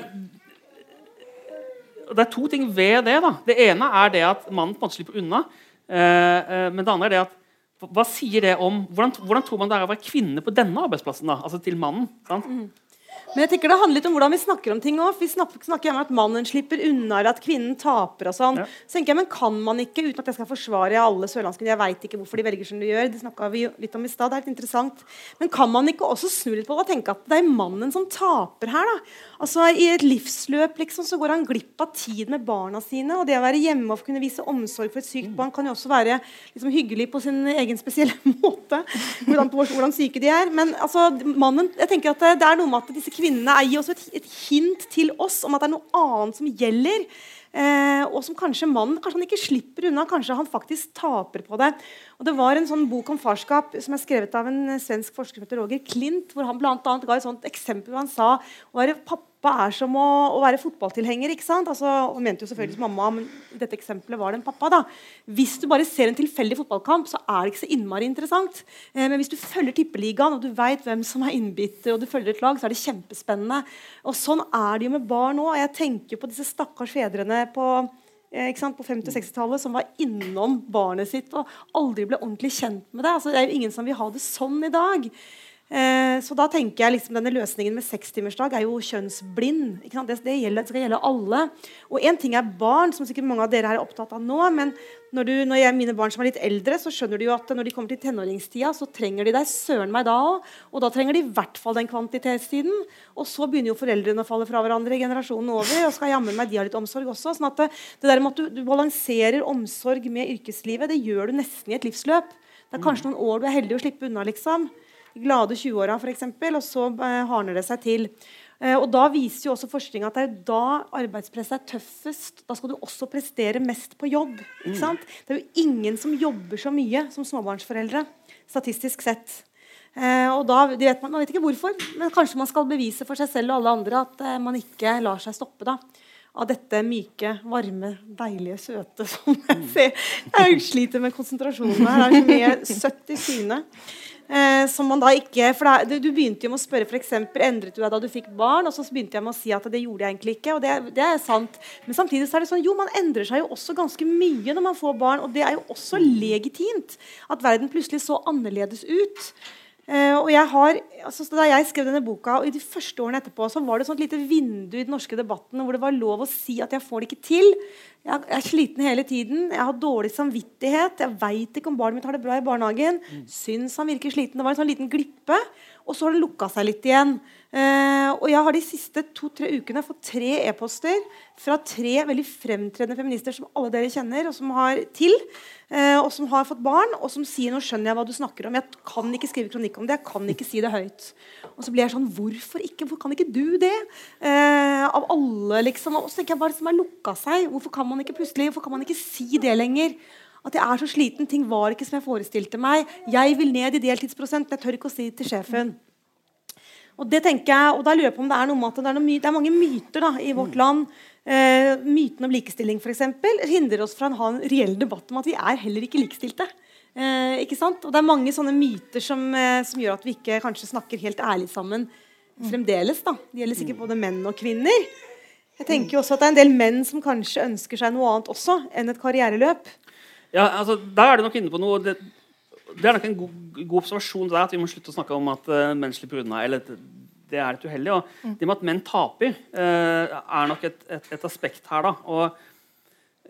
det er to ting ved det. da. Det ene er det at mannen på en måte slipper unna. Eh, men det andre er det at hva sier det om, Hvordan, hvordan tror man det er å være kvinne på denne arbeidsplassen? da, altså til mannen? sant? Mm. Men jeg tenker det handler litt om hvordan vi snakker om ting òg. Vi snakker, snakker om at mannen slipper unna, eller at kvinnen taper og sånn. Ja. Så tenker jeg, Men kan man ikke, uten at jeg skal forsvare alle sørlandskvinner, jeg veit ikke hvorfor de velger som de gjør, det snakka vi litt om i stad, det er litt interessant. Men kan man ikke også snu litt på det og tenke at det er mannen som taper her, da? Altså I et livsløp liksom, så går han glipp av tid med barna sine. Og det å være hjemme og kunne vise omsorg for et sykt barn kan jo også være liksom, hyggelig på sin egen spesielle <laughs> måte. Hvordan, hvordan syke de er. Men altså, mannen, jeg tenker at det, det er noe med at disse kvinnene gir også et, et, hint til oss om at det er noe annet som gjelder. Eh, og som kanskje mannen kanskje han ikke slipper unna. Kanskje han faktisk taper på det. Og Det var en sånn bok om farskap som er skrevet av en svensk forsker som heter Roger Klint, hvor han annet ga et sånt eksempel han sa å være pappa er som å, å være fotballtilhenger. ikke sant? Altså, han mente jo selvfølgelig som mamma, men i dette eksempelet var det en pappa. da. Hvis du bare ser en tilfeldig fotballkamp, så er det ikke så innmari interessant. Eh, men hvis du følger Tippeligaen, og du veit hvem som er innbitt, og du følger et lag, så er det kjempespennende. Og Sånn er det jo med barn òg. Jeg tenker på disse stakkars fedrene på eh, på 50-60-tallet som var innom barnet sitt og aldri ble ordentlig kjent med det. Altså, det er jo ingen som vil ha det sånn i dag. Eh, så da tenker jeg liksom denne løsningen med sekstimersdag er jo kjønnsblind. Det, det, gjelder, det, skal gjelde alle. Og én ting er barn, som sikkert mange av dere er opptatt av nå. Men når, du, når jeg, mine barn som er litt eldre, så skjønner du jo at når de kommer til tenåringstida, så trenger de deg søren meg da òg. Og da trenger de i hvert fall den kvantitetstiden. Og så begynner jo foreldrene å falle fra hverandre i generasjonen over. Og skal jammen meg de ha litt omsorg også. sånn at det, det der med at du, du balanserer omsorg med yrkeslivet, det gjør du nesten i et livsløp. Det er kanskje noen år du er heldig å slippe unna, liksom glade 20-åra f.eks., og så eh, hardner det seg til. Eh, og Da viser jo også forskning at det er da arbeidspresset er tøffest. Da skal du også prestere mest på jobb. ikke mm. sant? Det er jo ingen som jobber så mye som småbarnsforeldre, statistisk sett. Eh, og da, vet man, man, vet ikke hvorfor, men kanskje man skal bevise for seg selv og alle andre at man ikke lar seg stoppe da, av dette myke, varme, deilige, søte som <laughs> jeg ser. Jeg sliter med konsentrasjonen her. Det er så mye søtt i synet. Eh, som man da ikke, for da, Du begynte jo med å spørre f.eks. endret du deg da du fikk barn. og Så begynte jeg med å si at det gjorde jeg egentlig ikke. og det, det, er sant. Men samtidig så er det sånn, jo, man endrer seg jo også ganske mye når man får barn. Og det er jo også legitimt at verden plutselig så annerledes ut. Uh, og jeg har, altså, Da jeg skrev denne boka, og i de første årene etterpå, så var det et lite vindu i den norske debatten hvor det var lov å si at jeg får det ikke til. Jeg er sliten hele tiden. Jeg har dårlig samvittighet. Jeg veit ikke om barnet mitt har det bra i barnehagen. Mm. Syns han virker sliten. Det var en sånn liten glippe. Og så har det lukka seg litt igjen. Uh, og jeg har de siste to-tre ukene fått tre e-poster fra tre veldig fremtredende feminister som alle dere kjenner, og som har til, uh, og som har fått barn, og som sier 'nå skjønner jeg hva du snakker om'. Jeg kan ikke skrive kronikk om det. Jeg kan ikke si det høyt. Og så blir jeg sånn Hvorfor ikke? Hvorfor kan ikke du det? Uh, av alle, liksom. Og så tenker jeg hva er det som har lukka seg? Hvorfor kan man ikke plutselig, hvorfor kan man ikke si det lenger? At jeg er så sliten, ting var ikke som jeg forestilte meg. Jeg vil ned i deltidsprosent, jeg tør ikke å si det til sjefen. Og det tenker jeg, og da lurer jeg på om det er noe med at det er, noe, det er mange myter da, i vårt land. Eh, myten om likestilling for eksempel, hindrer oss fra å ha en reell debatt om at vi er heller ikke likestilte. Eh, ikke sant? Og det er mange sånne myter som, eh, som, gjør at vi ikke kanskje snakker helt ærlig sammen fremdeles. da. Det gjelder sikkert både menn og kvinner. Jeg tenker jo også at det er en del menn som kanskje ønsker seg noe annet også enn et karriereløp. Ja, altså, Der er du nok inne på noe. Det, det er nok en god, god observasjon der at vi må slutte å snakke om at uh, slipper unna. eller det er litt uheldig. Og mm. det med at menn taper, uh, er nok et, et, et, aspekt her. da, og,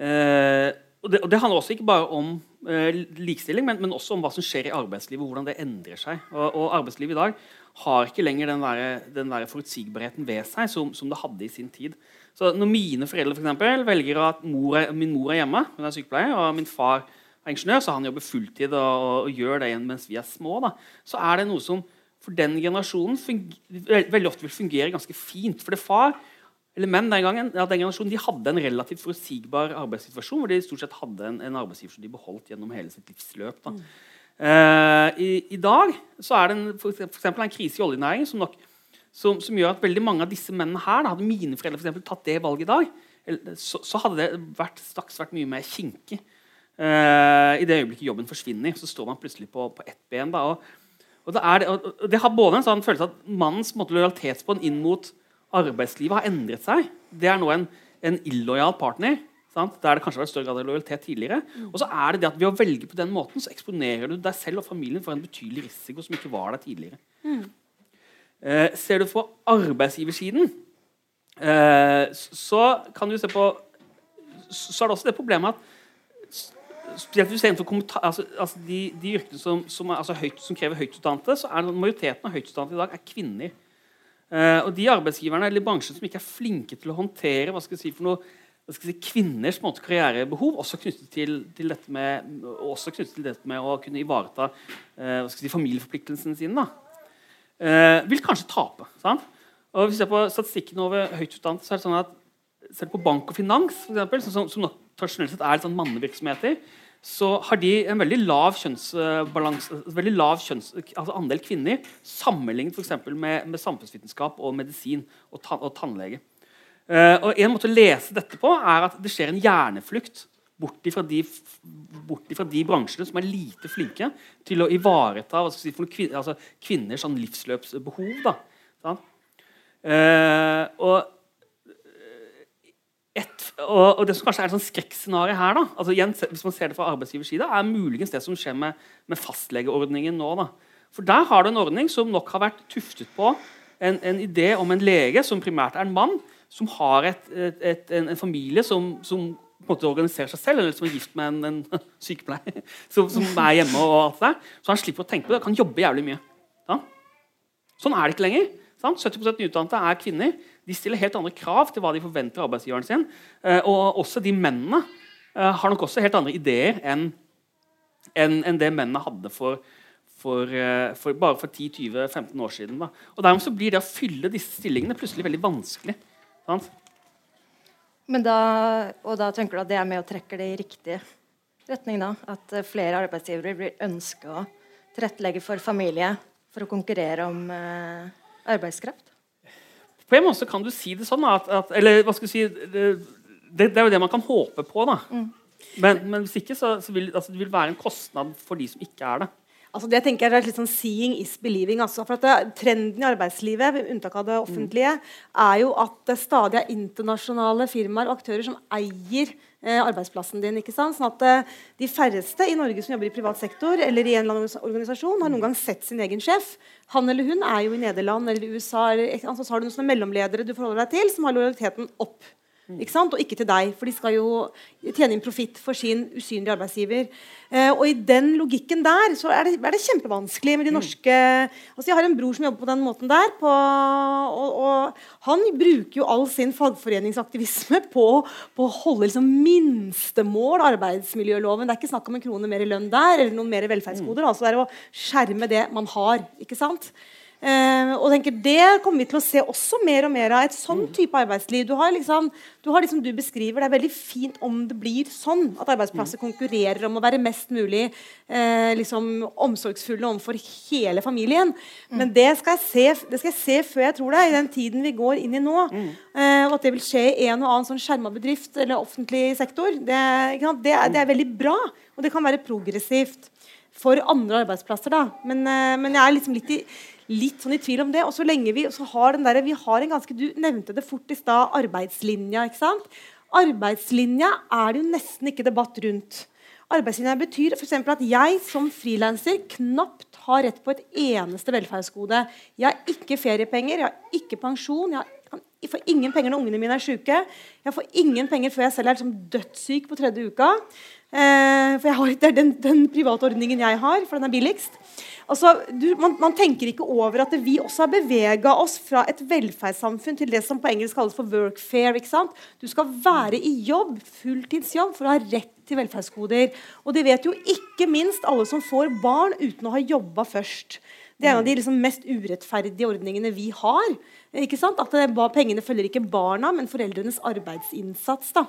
uh, og, det, og, det, handler også ikke bare om likestilling, men, men, også om hva som skjer i arbeidslivet. hvordan det endrer seg. Og, og arbeidslivet i dag har ikke lenger den, der, den der forutsigbarheten ved seg som, som, det hadde i sin tid. Så Når mine foreldre for eksempel, velger at mor min mor er hjemme, hun er sykepleier, og min far er ingeniør, så han jobber fulltid og, og, gjør det mens vi er små, da, så er det noe som for den generasjonen veldig ofte vil fungere ganske fint. For det far eller menn den gangen, ja, den generasjonen de hadde en relativt forutsigbar arbeidssituasjon, hvor de stort sett hadde en, en arbeidsgiver som de beholdt gjennom hele sitt livsløp. da. Mm. Uh, i, i, dag så er det en, for eksempel, en krise i oljenæringen som, nok, som, som, gjør at veldig mange av disse mennene her, da, hadde mine foreldre for eksempel, tatt det valget i dag, så, så hadde det vært, straks vært mye mer kinkig. Uh, I det øyeblikket jobben forsvinner, så står man plutselig på, på ett ben. Da, og, og, det det, og, det har både en sånn følelse at mannens måte, lojalitetsbånd inn mot arbeidslivet har endret seg. Det er nå en, en illojal partner. Sant? Der det kanskje har vært større grad av lojalitet tidligere. Mm. Og så er det det at Ved å velge på den måten så eksponerer du deg selv og familien for en betydelig risiko som ikke var der tidligere. Mm. Eh, ser du på arbeidsgiversiden, eh, så kan du se på så er det også det problemet at spesielt hvis du innenfor altså, altså de, de, yrkene som, som, altså høyt, som krever høytutdannede, så er majoriteten av høytutdannede i dag er kvinner. Uh, og de arbeidsgiverne eller bransjer som ikke er flinke til å håndtere hva skal jeg si, for noe, si, kvinners måte, karrierebehov, også knyttet til, til, dette med, også knyttet til dette med å kunne ivareta uh, si, familieforpliktelsene sine, uh, vil kanskje tape. Sant? Og Hvis vi ser på statistikken over høytutdannede, så er det sånn at selv på bank og finans, for eksempel, som, som, tradisjonelt sett er sånn mannevirksomheter, så har de en veldig lav kjønnsbalanse, veldig lav kjønns, altså andel kvinner sammenlignet for med, med samfunnsvitenskap og medisin og, ta, og tannlege. Uh, og En måte å lese dette på er at det skjer en hjerneflukt bort fra de, de bransjene som er lite flinke til å ivareta si, kvinner, altså kvinners sånn livsløpsbehov. Da, uh, og og, og, Det som kanskje er et sånn skrekkscenario her, da, altså igjen, hvis man ser det fra arbeidsgivers side, er muligens det som skjer med, med fastlegeordningen nå. Da. For Der har du en ordning som nok har vært tuftet på en, en idé om en lege som primært er en mann, som har et, et, en, en, familie som, som på en måte organiserer seg selv, eller som er gift med en, <laughs> sykepleier, som, som, er hjemme. og alt det Så han slipper å tenke på det. Kan jobbe jævlig mye. Da. Sånn er det ikke lenger. Sant? 70% nyutdannede er kvinner. De stiller helt andre krav til hva de forventer av arbeidsgiveren sin. Eh, og også de mennene eh, har nok også helt andre ideer enn en, det mennene hadde for, for, eh, for bare for 10-20-15 år siden. Da. Og Dermed så blir det å fylle disse stillingene plutselig veldig vanskelig. Sant? Men da, og da tenker du at det er med å trekke det i riktig retning? da? At flere arbeidsgivere vil ønske å tilrettelegge for familie for å konkurrere om eh, arbeidskraft? På en måte kan du si det sånn at, at Eller hva skal du si det, det, er jo det man kan håpe på. da. Mm. Men, men, hvis ikke, så, så vil altså, det vil være en kostnad for de som ikke er det. Altså det tenker jeg er litt sånn Seeing is believing. Altså. for det, Trenden i arbeidslivet med unntak av det offentlige, mm. er jo at det stadig er internasjonale firmaer og aktører som eier arbeidsplassen din. ikke sant? Sånn at eh, De færreste i Norge som jobber i privat sektor eller i en eller annen organisasjon, har noen gang sett sin egen sjef. Han eller hun er jo i Nederland eller i USA. Eller, altså, så har du noen mellomledere du forholder deg til, som har lojaliteten opp ikke sant? Og ikke til deg, for de skal jo tjene inn profitt for sin usynlige arbeidsgiver. Eh, og i den logikken der så er det, er det kjempevanskelig med de mm. norske altså Jeg har en bror som jobber på den måten der. På, og, og, han bruker jo all sin fagforeningsaktivisme på, på å holde liksom minstemål arbeidsmiljøloven. Det er ikke snakk om en krone mer i lønn der eller noen mer velferdsgoder. Mm. altså Det er å skjerme det man har. ikke sant? Eh, og tenker Det kommer vi til å se også mer og mer av. Et sånn type arbeidsliv. Du har liksom du, har liksom du beskriver, Det er veldig fint om det blir sånn. At arbeidsplasser konkurrerer om å være mest mulig eh, liksom omsorgsfulle overfor hele familien. Men det skal, se, det skal, jeg se, før jeg tror det, i den tiden vi går inn i nå. Eh, og at det vil skje i en og annen sånn skjerma bedrift eller offentlig sektor, det, det, det er veldig bra. Og det kan være progressivt for andre arbeidsplasser. da. Men, eh, men jeg er liksom litt i litt sånn i tvil om det. Og så lenge vi har den der, vi har en ganske, Du nevnte det fort i stad, arbeidslinja. ikke sant? Arbeidslinja er det jo nesten ikke debatt rundt. Arbeidslinja betyr f.eks. at jeg som frilanser knapt har rett på et eneste velferdsgode. Jeg har ikke feriepenger, jeg har ikke pensjon. jeg har jeg får ingen penger når ungene mine er syke. Jeg får ingen penger før jeg selv er liksom dødssyk på tredje uka. Eh, for har, Det er den, den, private ordningen jeg har, for den er billigst. Altså, du, man, man, tenker ikke over at vi også har bevega oss fra et velferdssamfunn til det som på engelsk kalles for workfare. ikke sant? Du skal være i jobb, fulltidsjobb, for å ha rett til velferdsgoder. Og det vet jo ikke minst alle som får barn uten å ha jobba først. Det er en av de liksom, mest urettferdige ordningene vi har. At det, Pengene følger ikke barna, men foreldrenes arbeidsinnsats. da.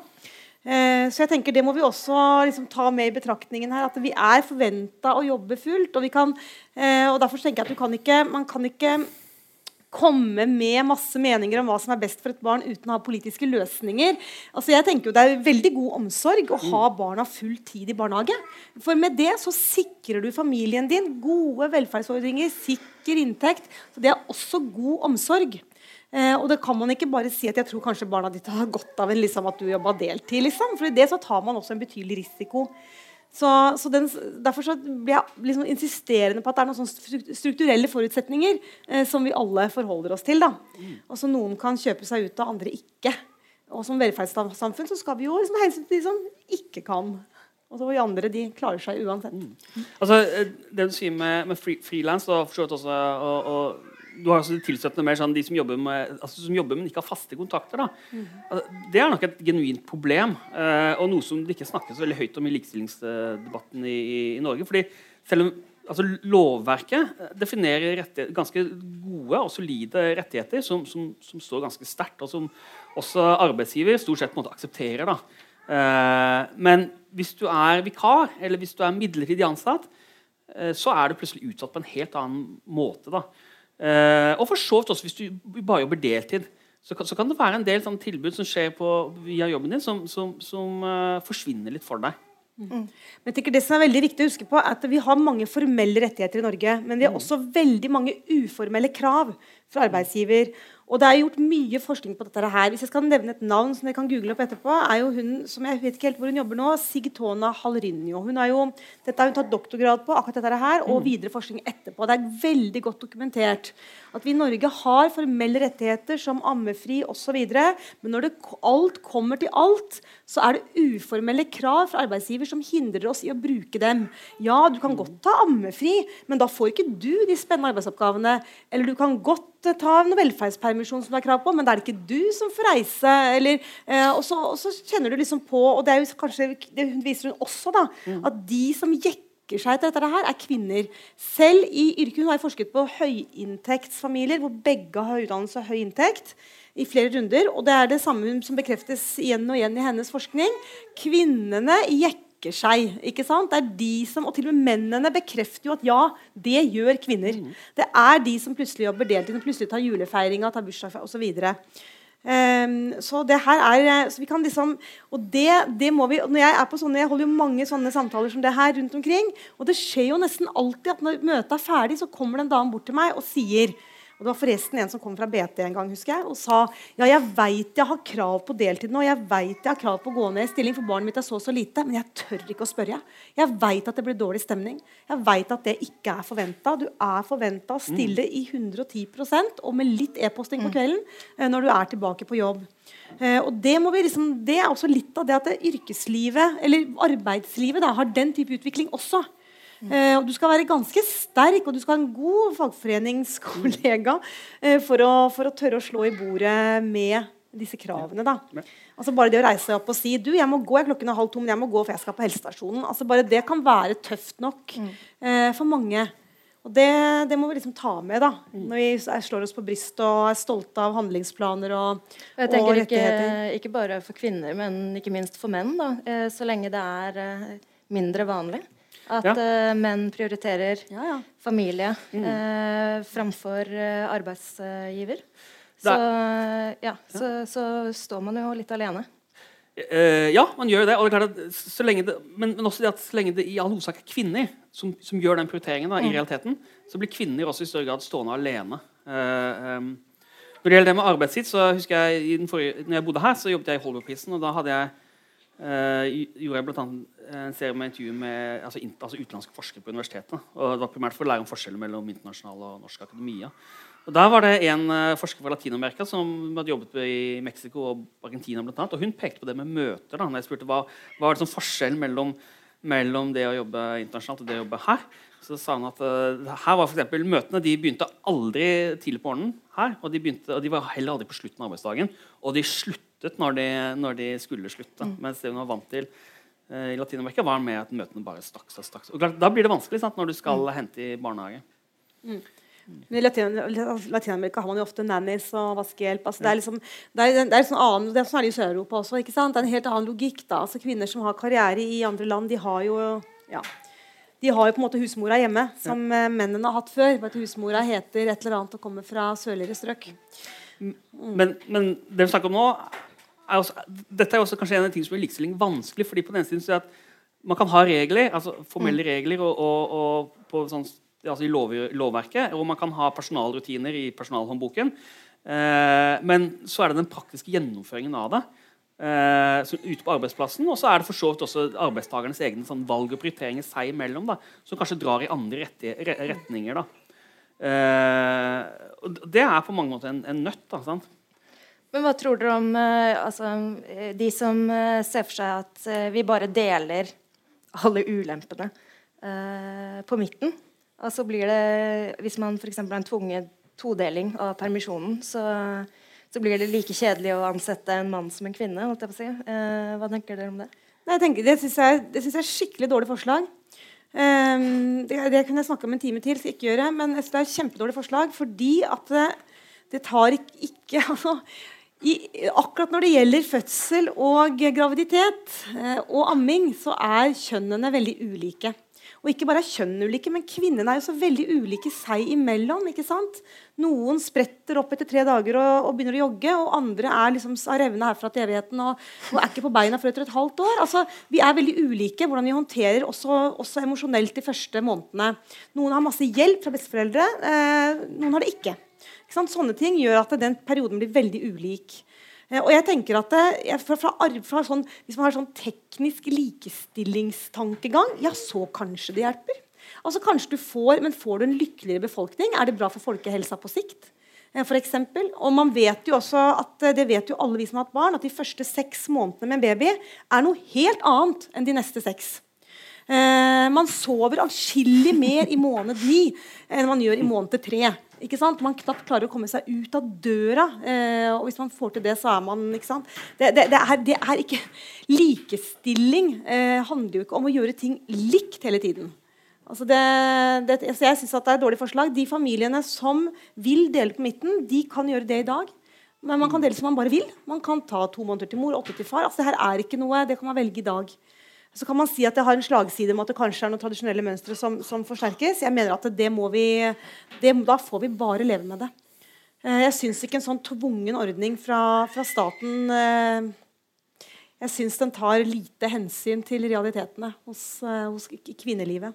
Eh, så jeg tenker Det må vi også liksom, ta med i betraktningen her. At vi er forventa å jobbe fullt. Og, kan, eh, og derfor tenker jeg at kan ikke, man kan ikke komme med masse meninger om hva som er best for et barn uten å ha politiske løsninger. Altså jeg tenker jo Det er veldig god omsorg å ha barna full tid i barnehage. For med det så sikrer du familien din gode velferdsordninger, sikker inntekt. Så det er også god omsorg. Eh, og det kan man ikke bare si at jeg tror kanskje barna ditt har godt av en, liksom, at du jobba deltid. Liksom. For i det så tar man også en betydelig risiko. Så, så den, Derfor så blir jeg liksom insisterende på at det er noen sånne strukturelle forutsetninger eh, som vi alle forholder oss til. da. Og så Noen kan kjøpe seg ut av, andre ikke. Og Som velferdssamfunn så skal vi jo liksom hensyn til de som ikke kan. Og så de andre de klarer seg uansett. Mm. Altså, eh, Det du sier med, med frilans og, og, og du har altså tilstøtende mer sånn de som jobber med, altså, som jobber, men ikke har faste kontakter. Mm. Altså, det er nok et genuint problem, eh, og noe som det ikke snakkes veldig høyt om i likestillingsdebatten i, i, Norge. fordi selv om altså, Lovverket definerer ganske gode og solide rettigheter som, som, som står ganske sterkt, og som også arbeidsgiver stort sett måte, aksepterer. Da. Eh, men hvis du er vikar eller hvis du er midlertidig ansatt, eh, så er du plutselig utsatt på en helt annen måte. da. Uh, og for så vidt også hvis du bare jobber deltid. Så kan, så kan det være en del sånn, tilbud som skjer på, via jobben din, som, som, som uh, forsvinner litt for deg. Mm. Men jeg tenker Det som er veldig viktig å huske på er at Vi har mange formelle rettigheter i Norge. Men vi har mm. også veldig mange uformelle krav fra arbeidsgiver. Og det er gjort mye forskning på dette her. Hvis jeg skal nevne et navn som dere kan google opp etterpå, er jo hun som jeg vet ikke helt hvor hun jobber nå, Sigtona Halrinho. Hun har jo, dette har hun tatt doktorgrad på, akkurat dette her, og mm. videre forskning etterpå. Det er veldig godt dokumentert at vi i Norge har formelle rettigheter som ammefri osv. Men når det, alt kommer til alt, så er det uformelle krav fra arbeidsgiver som hindrer oss i å bruke dem. Ja, du kan godt ta ammefri, men da får ikke du de spennende arbeidsoppgavene. Eller du kan godt ta en velferdspermisjon som du har krav på, men da er det ikke du som får reise. Eller, eh, og, så, og, så, kjenner du liksom på Og det kanskje, det viser hun også, da, mm. at de som jekker seg etter dette her, er kvinner. Selv i yrket Hun har forsket på høyinntektsfamilier hvor begge har utdannelse og høy inntekt i flere runder. Og det er det samme som bekreftes igjen og igjen i hennes forskning. Kvinnene jekker strekker seg. ikke sant? Det er de som, Og til og med mennene bekrefter jo at ja, det gjør kvinner. Mm. Det er de som plutselig jobber deltid, og plutselig tar julefeiringa, tar bursdag osv. Um, ehm, så det her er så vi kan liksom, og det, det må vi, når Jeg er på sånne, jeg holder jo mange sånne samtaler som det her rundt omkring. Og det skjer jo nesten alltid at når møtet er ferdig, så kommer det en dame bort til meg og sier og Det var forresten en som kom fra BT en gang husker jeg, og sa ja, jeg veit jeg har krav på deltid nå, jeg vet jeg har krav på å gå ned i stilling, for barnet mitt er så så lite, men jeg tør ikke å spørre. Jeg veit at det blir dårlig stemning. Jeg veit at det ikke er forventa. Du er forventa å stille mm. i 110% og med litt e-posting på mm. kvelden eh, når du er tilbake på jobb. Eh, og det, liksom, det, er også litt av det at det yrkeslivet, eller arbeidslivet, da, har den type utvikling også. Eh, og du skal være ganske sterk, og du skal ha en god fagforeningskollega eh, for, å, for, å, tørre å slå i bordet med disse kravene. da. Altså Bare det å reise seg opp og si du, jeg må gå, jeg klokken er halv to, men jeg må gå for jeg skal på helsestasjonen. Altså Bare det kan være tøft nok mm. eh, for mange. Og det, det, må vi liksom ta med da, når vi slår oss på brystet og er stolte av handlingsplaner og, jeg tenker og rettigheter. Ikke, ikke, bare for kvinner, men ikke minst for menn. da, eh, Så lenge det er eh, mindre vanlig at ja. uh, menn prioriterer ja, ja. familie mm. uh, framfor uh, arbeidsgiver. Så, ja, så, så, står man jo litt alene. Uh, ja, man gjør det. det, at, det men, men, også det at så lenge det i all hovedsak er kvinner som, som, gjør den prioriteringen, da, mm. i realiteten, så blir kvinner også i større grad stående alene. Uh, um, når det gjelder det med arbeidstid, så husker jeg i forrige, når jeg bodde her, så jobbet jeg i Holbergprisen. og da hadde jeg, uh, gjorde jeg blant annet en serie med intervju med altså, altså utenlandske forskere på universitetet. og Det var primært for å lære om forskjellen mellom internasjonal og norsk akademia. Og Der var det en uh, forsker fra Latin-Amerika som hadde jobbet i Mexico og Argentina. Blant annet, og Hun pekte på det med møter. da, når jeg spurte hva, hva var det som forskjell mellom, mellom, det å jobbe internasjonalt og det å jobbe her. Så sa han at uh, her var for eksempel, Møtene de begynte aldri tidlig på morgenen her. Og de, begynte, og de var heller aldri på slutten av arbeidsdagen. Og de sluttet når de, når de skulle slutte. Mm. Mens det hun var vant til uh, i Latin-Amerika, var med at møtene bare stakk seg. Stakk. Og Da blir det vanskelig sant, når du skal mm. hente i barnehage. Mm. I Latin-Amerika har man jo ofte nannies og vaskehjelp. Altså, det er liksom, det er, det er sånn annen, det er sånn i Sør-Europa også. ikke sant? Det er en helt annen logikk. da. Altså, kvinner som har karriere i andre land, de har jo ja, de har jo på en måte husmora hjemme, som ja. Eh, mennene har hatt før. Bare at husmora heter et eller annet og kommer fra sørligere strøk. Mm. Men, men, det vi snakker om nå, er også, dette er også kanskje en av de tingene som gjør likestilling vanskelig. fordi på den ene siden så er at Man kan ha regler, altså formelle mm. regler og, og, og på sånn altså i lov, lovverket, og man kan ha personalrutiner i personalhåndboken. Eh, men så er det den praktiske gjennomføringen av det eh, ute på arbeidsplassen. Og så er det for så vidt også arbeidstakernes egne sånn, valg og prioriteringer seg imellom da, som kanskje drar i andre rette, retninger. Da. Eh, og det er på mange måter en, en nøtt. Da, sant? Men hva tror dere om uh, altså, de som uh, ser for seg at vi bare deler alle ulempene på midten? Og så blir det, Hvis man f.eks. har en tvunget todeling av permisjonen, så, så, blir det like kjedelig å ansette en mann som en kvinne. holdt jeg på å si. Eh, hva tenker dere om det? Nei, jeg tenker, det syns jeg, er skikkelig dårlig forslag. Um, det, det, kunne jeg snakke om en time til, så ikke gjøre. Men jeg synes det er et kjempedårlig forslag fordi at det, det tar ikke, ikke <laughs> altså, i, akkurat når det gjelder fødsel og graviditet eh, og amming, så er kjønnene veldig ulike. Og ikke bare er kjønn ulike, men kvinnene er jo så veldig ulike seg imellom. ikke sant? Noen spretter opp etter tre dager og, og begynner å jogge, og andre er liksom har revna herfra til evigheten og, og, er ikke på beina før etter et halvt år. Altså, Vi er veldig ulike hvordan vi håndterer også, også emosjonelt de første månedene. Noen har masse hjelp fra besteforeldre, eh, noen har det ikke. Sånne ting gjør at den perioden blir veldig ulik. Eh, og jeg tenker at det, fra, fra, fra sånn, Hvis man har sånn teknisk likestillingstankegang, ja, så kanskje det hjelper. Altså kanskje du får, Men får du en lykkeligere befolkning? Er det bra for folkehelsa på sikt? Eh, for eksempel. og man vet jo også at, eh, det vet jo alle vi som har hatt barn, at de første seks månedene med en baby er noe helt annet enn de neste seks. Eh, man sover atskillig mer i måned ni enn man gjør i måned tre. Ikke sant? Man knapt klarer å komme seg ut av døra. Eh, og hvis man får til det, så er man ikke sant? Det, det, det, er, det er, ikke Likestilling eh, handler jo ikke om å gjøre ting likt hele tiden. Altså altså jeg syns det er et dårlig forslag. De familiene som vil dele på midten, de kan gjøre det i dag. Men man kan dele som man bare vil. Man kan ta to måneder til mor, åtte til far. Altså det her er ikke noe, det kan man velge i dag. Så kan man si at det har en slagside med at det kanskje er noen tradisjonelle mønstre som, som forsterkes. Jeg mener at det må vi, det, Da får vi bare leve med det. Eh, jeg syns ikke en sånn tvungen ordning fra, fra staten eh, Jeg syns den tar lite hensyn til realitetene hos, eh, hos kvinnelivet.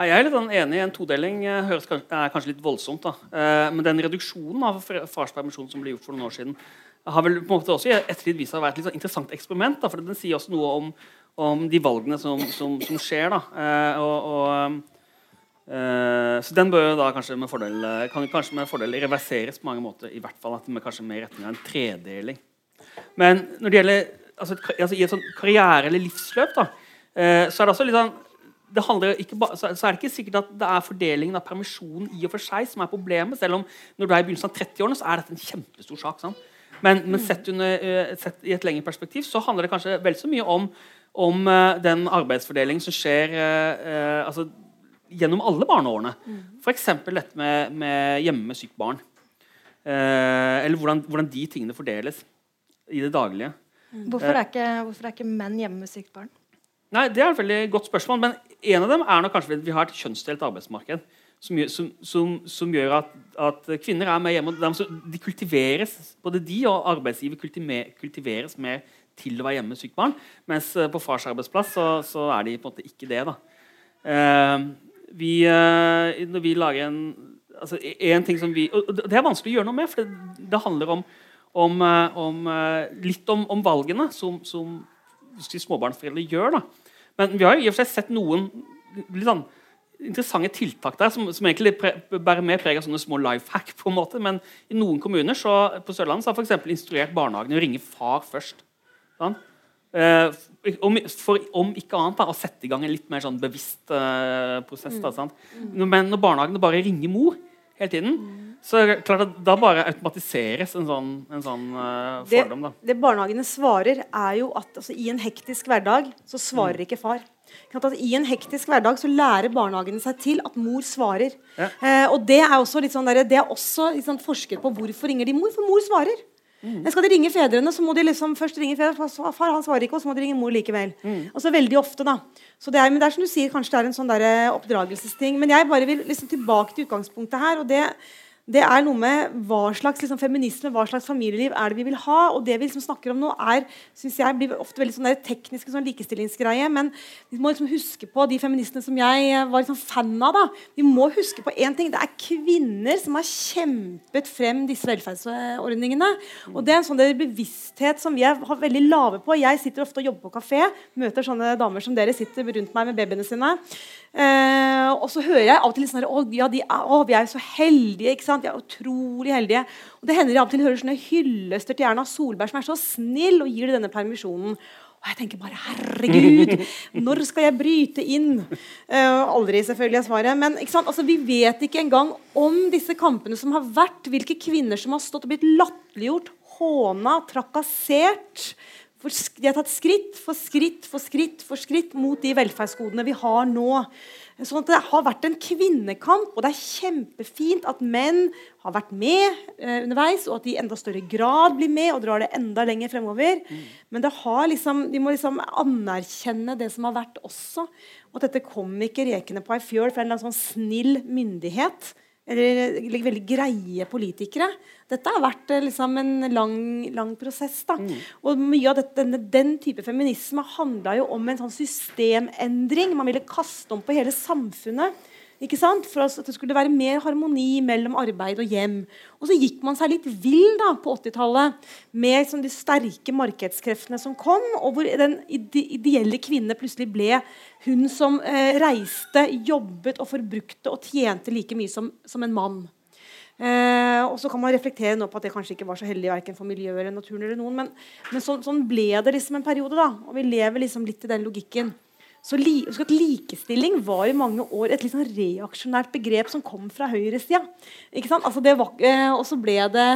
Jeg er litt enig i En todeling høres, er kanskje litt voldsomt. Da. Men den reduksjonen av farspermisjon som ble gjort for noen år siden, har vel på en måte også i ettertid vist seg å være et litt sånn interessant eksperiment. Da, for Den sier også noe om, om de valgene som, som, som skjer. Da. Eh, og, og, eh, så den bør da kanskje med fordel kan kanskje med fordel reverseres på mange måter. I hvert fall at med kanskje mer retning av en tredeling. Men når det gjelder altså, altså, i et sånn karriere- eller livsløp, da, eh, så er det også litt sånn det ba, så er det ikke sikkert at det er fordelingen av permisjonen i og for seg som er problemet. Selv om når du er i begynnelsen av 30-årene, så er dette en kjempestor sak. Sant? Men, men sett, under, eh, sett, i et lengre perspektiv så handler det kanskje vel så mye om, om uh, den arbeidsfordelingen som skjer uh, altså, gjennom alle barneårene. Mm. F.eks. dette med, med, hjemme med sykt barn. Eh, eller hvordan, hvordan, de tingene fordeles i det daglige. Mm. Hvorfor, er ikke, hvorfor, er ikke, menn hjemme med sykt barn? Nei, Det er et veldig godt spørsmål. Men en av dem er nok kanskje at vi har et kjønnsdelt arbeidsmarked. Som som, som, som gjør at, at, kvinner er mer hjemme. De kultiveres, Både de og arbeidsgiver kultiveres mer til å være hjemme med sykt barn. Mens eh, på fars arbeidsplass så, så, er de på en måte ikke det. da. Uh, vi, uh, når vi lager en altså, en ting som vi, og Det er vanskelig å gjøre noe med, for det, det handler om, om, om litt om, om, valgene som, som småbarnsforeldre gjør. da. Men vi har jo i og for seg sett noen litt sånn interessante tiltak der som, som egentlig pre, bærer mer preg av sånne små life hack. på en måte, Men i noen kommuner så, på Sørlandet så har for instruert barnehagene å ringe far først. Sånn? Uh, om, for om ikke annet da, å sette i gang en litt mer sånn bevisst uh, prosess. Da, mm. Men når barnehagene bare ringer mor hele tiden, mm. Så er det klart at da bare automatiseres en sånn, en sånn uh, fordom. Da. Det, det, barnehagene svarer, er jo at altså, i en hektisk hverdag så svarer mm. ikke far. I en hektisk hverdag så lærer barnehagene seg til at mor svarer. Ja. og Det er også litt sånn der, det er også liksom, forsket på hvorfor ringer de mor, for mor svarer. Mm. Skal de ringe fedrene, så må de liksom først ringe fedrene. Far han svarer ikke, og så må de ringe mor likevel. Mm. Altså veldig ofte da. Så det er, men det er som du sier, kanskje det er en sånn der oppdragelsesting. Men jeg bare vil liksom tilbake til utgangspunktet her. og det det er noe med hva slags liksom, feminisme, hva slags familieliv er det vi vil ha. Og det vi liksom snakker om nå, er, synes jeg blir ofte veldig sånn tekniske sånn likestillingsgreie. Men vi må liksom huske på de feministene som jeg var liksom fan av. da. Vi må huske på én ting. Det er kvinner som har kjempet frem disse velferdsordningene. Og det er en sånn bevissthet som vi er, har veldig lave på. Jeg sitter ofte og jobber på kafé, møter sånne damer som dere sitter rundt meg med babyene sine. Eh, og så hører jeg av og til sånn å, ja, de, å, vi er jo så heldige. ikke sant? De er utrolig heldige. Og det hender jeg av og til hører sånne hyllester til Erna Solberg, som er så snill og gir denne permisjonen. Og jeg tenker bare herregud, <laughs> når skal jeg bryte inn? Uh, aldri, selvfølgelig, er svaret. Men altså, vi vet ikke engang om disse kampene som har vært. Hvilke kvinner som har stått og blitt latterliggjort, håna, trakassert de har tatt skritt for skritt for skritt for skritt mot de velferdsgodene vi har nå. Sånn at Det har vært en kvinnekamp, og det er kjempefint at menn har vært med eh, underveis, og at de i enda større grad blir med og drar det enda lenger fremover. Mm. Men liksom, de må liksom anerkjenne det som har vært også. Og at dette kom ikke rekende på ei fjøl fra en sånn snill myndighet eller veldig greie politikere. Dette har vært eh, liksom, en lang, lang prosess. Da. Mm. Og mye av dette, denne, Den type feminisme handla jo om en sånn systemendring. Man ville kaste om på hele samfunnet. Ikke sant? For at det skulle være mer harmoni mellom arbeid og hjem. Og så gikk man seg litt vill da, på 80-tallet med sånn, de sterke markedskreftene som kom, og hvor den ide ideelle kvinne plutselig ble hun som eh, reiste, jobbet og forbrukte og tjente like mye som, som en mann. Eh, og så kan man reflektere nå på at det kanskje ikke var så heldig verken for miljøet eller naturen. eller noen, Men, men så, sånn ble det liksom en periode. da, Og vi lever liksom litt i den logikken. Så li, Likestilling var i mange år et litt sånn reaksjonært begrep som kom fra høyresida. Altså eh, og så ble det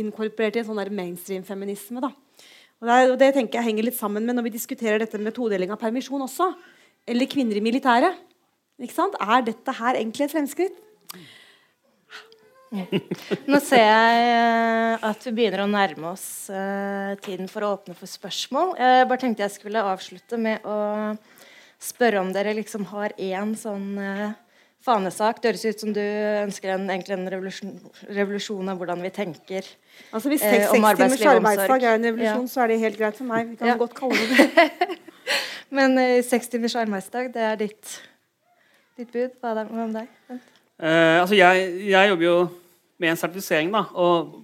inkorporert i en sånn mainstream-feminisme. Og og det, tenker jeg henger litt sammen med når vi diskuterer dette med todeling av permisjon også. Eller kvinner i militæret. Er dette her egentlig et fremskritt? Nå ser jeg eh, at vi begynner å nærme oss uh, tiden for å åpne for spørsmål. Jeg bare tenkte jeg skulle avslutte med å spørre om dere liksom har én sånn uh, fanesak. Det høres ut som du ønsker en, egentlig en revolusjon, revolusjon, av hvordan vi tenker altså Hvis uh, om arbeidsliv og omsorg. arbeidsdag er en revolusjon, ja. så er det helt greit for meg. Vi kan ja. godt kalle det det. <laughs> Men uh, seks timers arbeidsdag, det er ditt, ditt bud. Hva er det om deg? Uh, altså jeg, jeg, jobber jo med en sertifisering, da. Og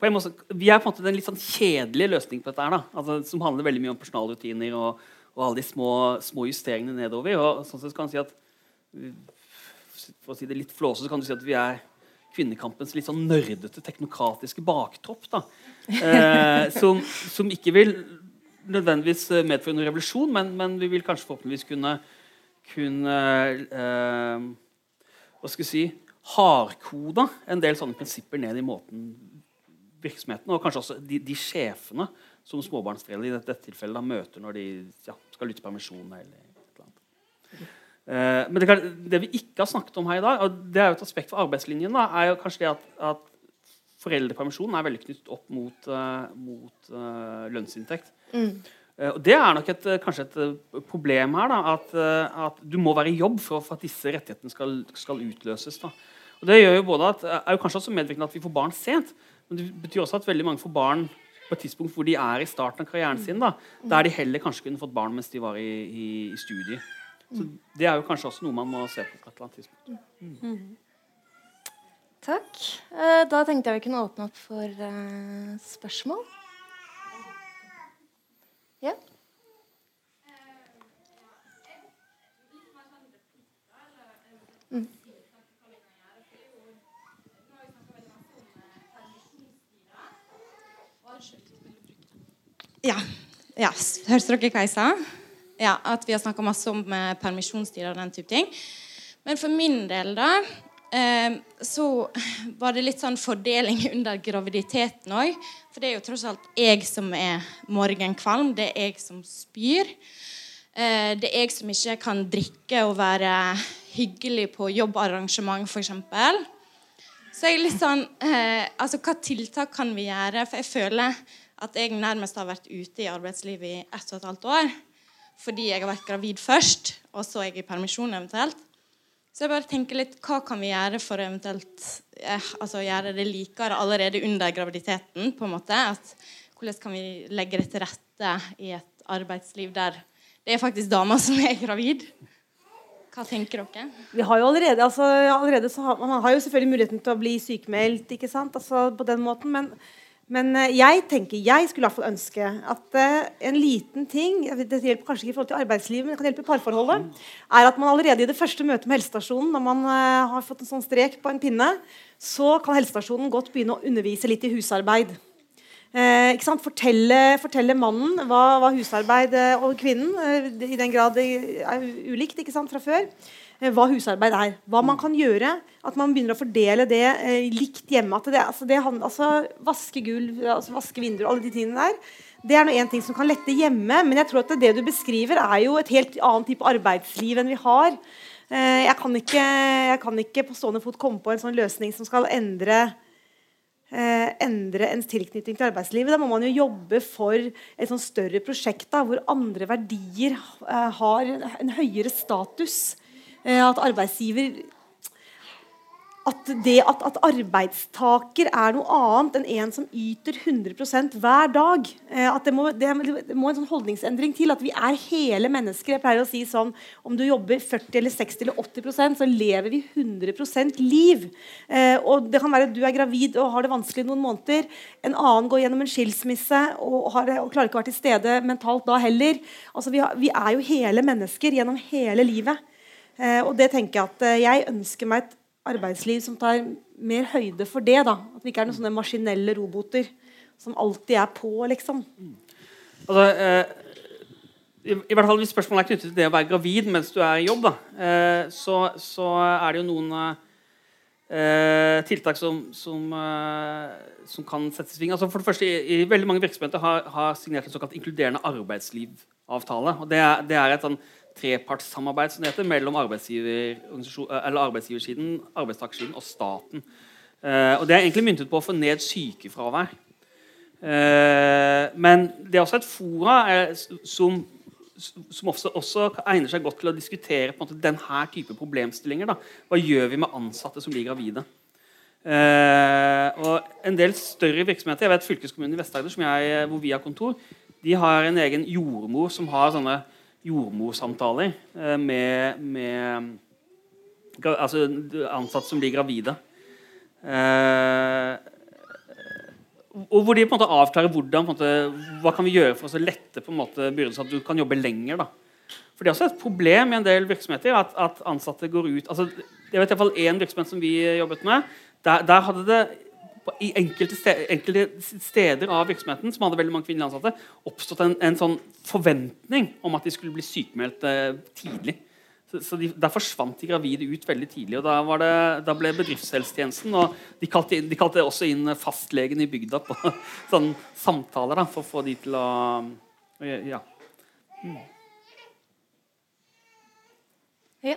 på en måte, vi er på en måte den litt sånn kjedelige løsningen på dette her, da. Altså, som handler veldig mye om personalrutiner og og alle de små, små justeringene nedover. Og sånn sett kan si at For å si det litt flåsete kan du si at vi er kvinnekampens litt sånn nerdete, teknokratiske baktropp. da, eh, som, som, ikke vil nødvendigvis medføre noen revolusjon, men, men, vi vil kanskje forhåpentligvis kunne, kunne eh, hva skal vi si, hardkoda en del sånne prinsipper ned i måten virksomheten, og kanskje også de, de sjefene som småbarnsforeldre i dette, tilfellet da, møter når de ja, skal lytte permisjon. eller et eller annet. Uh, men det, det, vi ikke har snakket om her i dag, og det er jo et aspekt for arbeidslinjen, da, er jo kanskje det at, at foreldrepermisjonen er veldig knyttet opp mot, uh, mot uh, lønnsinntekt. Mm. og Det er nok et, kanskje et problem her. Da, at, at, du må være i jobb for, for at disse rettighetene skal, skal utløses. Da. Og Det gjør jo både at, er jo kanskje også medvirkende at vi får barn sent. Men det betyr også at veldig mange får barn på et tidspunkt hvor de er i starten av karrieren sin. Da, der de heller kanskje kunne fått barn mens de var i, i, i studier. Så Det er jo kanskje også noe man må se på på et eller annet tidspunkt. Mm. Takk. Eh, da tenkte jeg vi kunne åpne opp for uh, spørsmål. Ja. Ja. ja. Hørte dere hva jeg sa? Ja, At vi har snakka masse om eh, permisjonstider og den type ting. Men for min del, da, eh, så var det litt sånn fordeling <laughs> under graviditeten òg. For det er jo tross alt jeg som er morgenkvalm. Det er jeg som spyr. Eh, det er jeg som ikke kan drikke og være hyggelig på jobbarrangement, f.eks. Så jeg er litt sånn Altså, hva tiltak kan vi gjøre? For jeg føler at jeg nærmest har vært ute i arbeidslivet i ett og et halvt år. Fordi jeg har vært gravid først, og så er jeg i permisjon eventuelt. Så jeg bare tenker litt, hva kan vi gjøre for å eventuelt eh, altså gjøre det likere allerede under graviditeten? på en måte, at Hvordan kan vi legge det til rette i et arbeidsliv der det er faktisk damer som er gravid? Hva tenker dere? Vi har jo allerede, altså, allerede har, Man har jo selvfølgelig muligheten til å bli sykemeldt ikke sant? Altså, på den måten, men men eh, jeg tenker, jeg skulle i ønske at uh, en liten ting Det hjelper kanskje ikke i forhold til arbeidslivet, men det kan hjelpe i parforholdet. er At man allerede i det første møtet med helsestasjonen, når man uh, har fått en sånn strek på en pinne, så kan helsestasjonen godt begynne å undervise litt i husarbeid. Uh, fortelle, fortelle, mannen hva, hva husarbeid og kvinnen, i den grad det er ulikt fra før, Eh, hva husarbeid er. Hva man kan gjøre. At man begynner å fordele det eh, likt hjemme. At det, altså det, altså, vaske gulv, altså vaske vinduer, alle de tingene der. Det er en ting som kan lette hjemme, men jeg tror at det du beskriver, er jo et helt annet type arbeidsliv enn vi har. Eh, jeg kan ikke, jeg kan ikke på stående fot komme på en sånn løsning som skal endre eh, endre ens tilknytning til arbeidslivet. Da må man jo jobbe for et sånn større prosjekt da, hvor andre verdier eh, har en høyere status. Eh, at arbeidsgiver at det at, at, arbeidstaker er noe annet enn en som yter 100% hver dag. Eh, at det må, det, det må, en sånn holdningsendring til. At vi er hele mennesker. Jeg pleier å si sånn Om du jobber 40 eller 60 eller 80% så lever vi 100% liv. Eh, og Det kan være at du er gravid og har det vanskelig noen måneder. En annen går gjennom en skilsmisse og, har, og klarer ikke å være til stede mentalt da heller. Altså, vi, har, vi er jo hele mennesker gjennom hele livet. Eh, og det tenker jeg at eh, jeg ønsker meg et arbeidsliv som tar mer høyde for det. da, At vi ikke er noen sånne maskinelle roboter som alltid er på, liksom. Mm. Altså, eh, i, i, hvert fall Hvis spørsmålet er knyttet til det å være gravid mens du er i jobb, da, eh, så, så, er det jo noen eh, tiltak som, som, eh, som, kan settes i sving. Altså, for det første, i, i Veldig mange virksomheter har, har signert en såkalt inkluderende arbeidslivavtale. og Det er, det er et sånn trepartssamarbeid som det heter, mellom arbeidsgiver, arbeidsgiversiden, arbeidstakersiden og staten. Eh, og Det er egentlig myntet på å få ned sykefravær. Eh, men det er også et fora er, som, som også, også, egner seg godt til å diskutere på en måte, denne type problemstillinger. Da. Hva gjør vi med ansatte som blir gravide? Eh, og En del større virksomheter, jeg vet fylkeskommunen i Vest-Agder, hvor vi har kontor, de har en egen jordmor som har sånne jordmorsamtaler eh, med, med altså, ansatte som blir gravide. Eh, og hvor de på en måte avklarer hvordan, måte, hva kan vi gjøre for å lette på en måte byrden, så at du kan jobbe lenger. da. For Det er også et problem i en del virksomheter at, at ansatte går ut altså, i hvert fall én virksomhet som vi jobbet med. Der, der hadde det i enkelte steder, enkelte steder, av virksomheten som hadde veldig mange kvinnelige ansatte, oppstått en, en, sånn forventning om at de skulle bli sykemeldt eh, tidlig. Så, så de, Der forsvant de gravide ut veldig tidlig. og Da, det, da ble bedriftshelsetjenesten og de kalte, de kalte, også inn fastlegen i bygda på <laughs> sånne samtaler da, for å få de til å ja. Mm. Ja.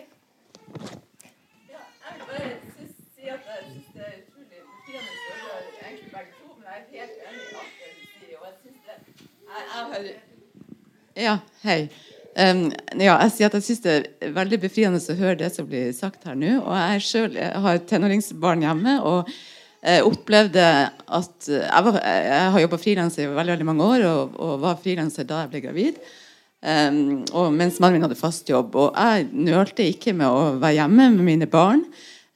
Ja, hei. Um, ja, jeg sier at jeg syns det er veldig befriende å høre det som blir sagt her nå. Og jeg sjøl har tenåringsbarn hjemme og jeg opplevde at Jeg, var, jeg har jobba frilanser i veldig, veldig mange år og, og var frilanser da jeg ble gravid. Um, og mens mannen min hadde fast jobb. Og jeg nølte ikke med å være hjemme med mine barn.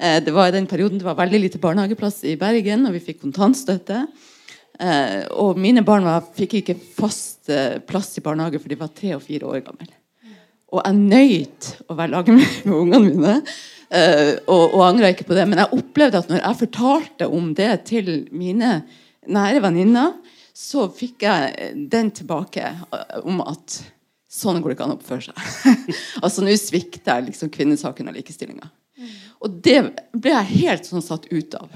Uh, det var i den perioden det var veldig lite barnehageplass i Bergen, og vi fikk kontantstøtte. Eh, og mine barn var, fikk ikke fast eh, plass i barnehage, for de var tre og fire år gamle. Og jeg nøyt å være laget <laughs> med, med ungene mine. Eh, og, og angra ikke på det. Men jeg opplevde at når jeg fortalte om det til mine nære venninner, så fikk jeg den tilbake eh, om at sånn går det ikke an å oppføre seg. <laughs> altså Nå svikter jeg liksom kvinnesaken og likestillinga. Og det ble jeg helt sånn satt ut av.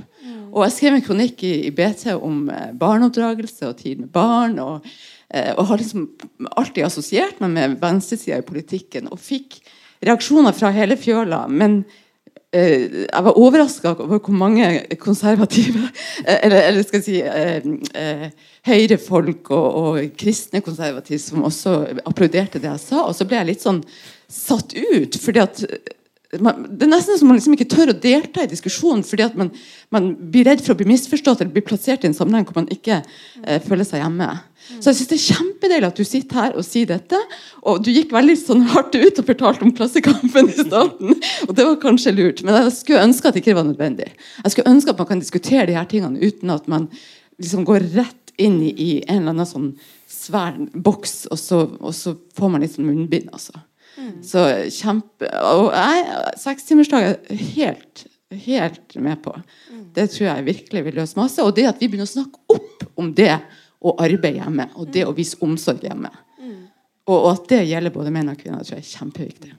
Og jeg skrev en kronikk i, i BT om eh, barneoppdragelse og tid med barn. Og, eh, og har liksom alltid assosiert meg med venstresida i politikken. Og fikk reaksjoner fra hele fjøla. Men eh, jeg var overraska over hvor mange konservative <laughs> eh, Eller, eller skal jeg si eh, eh, Høyrefolk og, og kristne konservative som også applauderte det jeg sa. Og så ble jeg litt sånn satt ut. fordi at det er nesten som man liksom ikke tør å delta i diskusjonen fordi at man, man, blir redd for å bli misforstått eller bli plassert i en sammenheng hvor man ikke eh, føler seg hjemme. Så jeg synes Det er kjempedeilig at du sitter her og sier dette. Og Du gikk veldig sånn hardt ut og fortalte om Klassekampen i starten. Og det var kanskje lurt, men jeg skulle ønske at det ikke var nødvendig. Jeg skulle ønske at man kan diskutere de her tingene uten at man liksom går rett inn i en eller annen sånn svær boks, og så, og så får man litt sånn munnbind. altså. Mm. Så kjempe Og jeg, sekstimersdag er helt, helt med på. Mm. Det tror jeg virkelig vil løse masse. Og det at vi begynner å snakke opp om det å arbeide hjemme, og det å vise omsorg hjemme, mm. og, og, at det gjelder både menn og kvinner, tror jeg er kjempeviktig.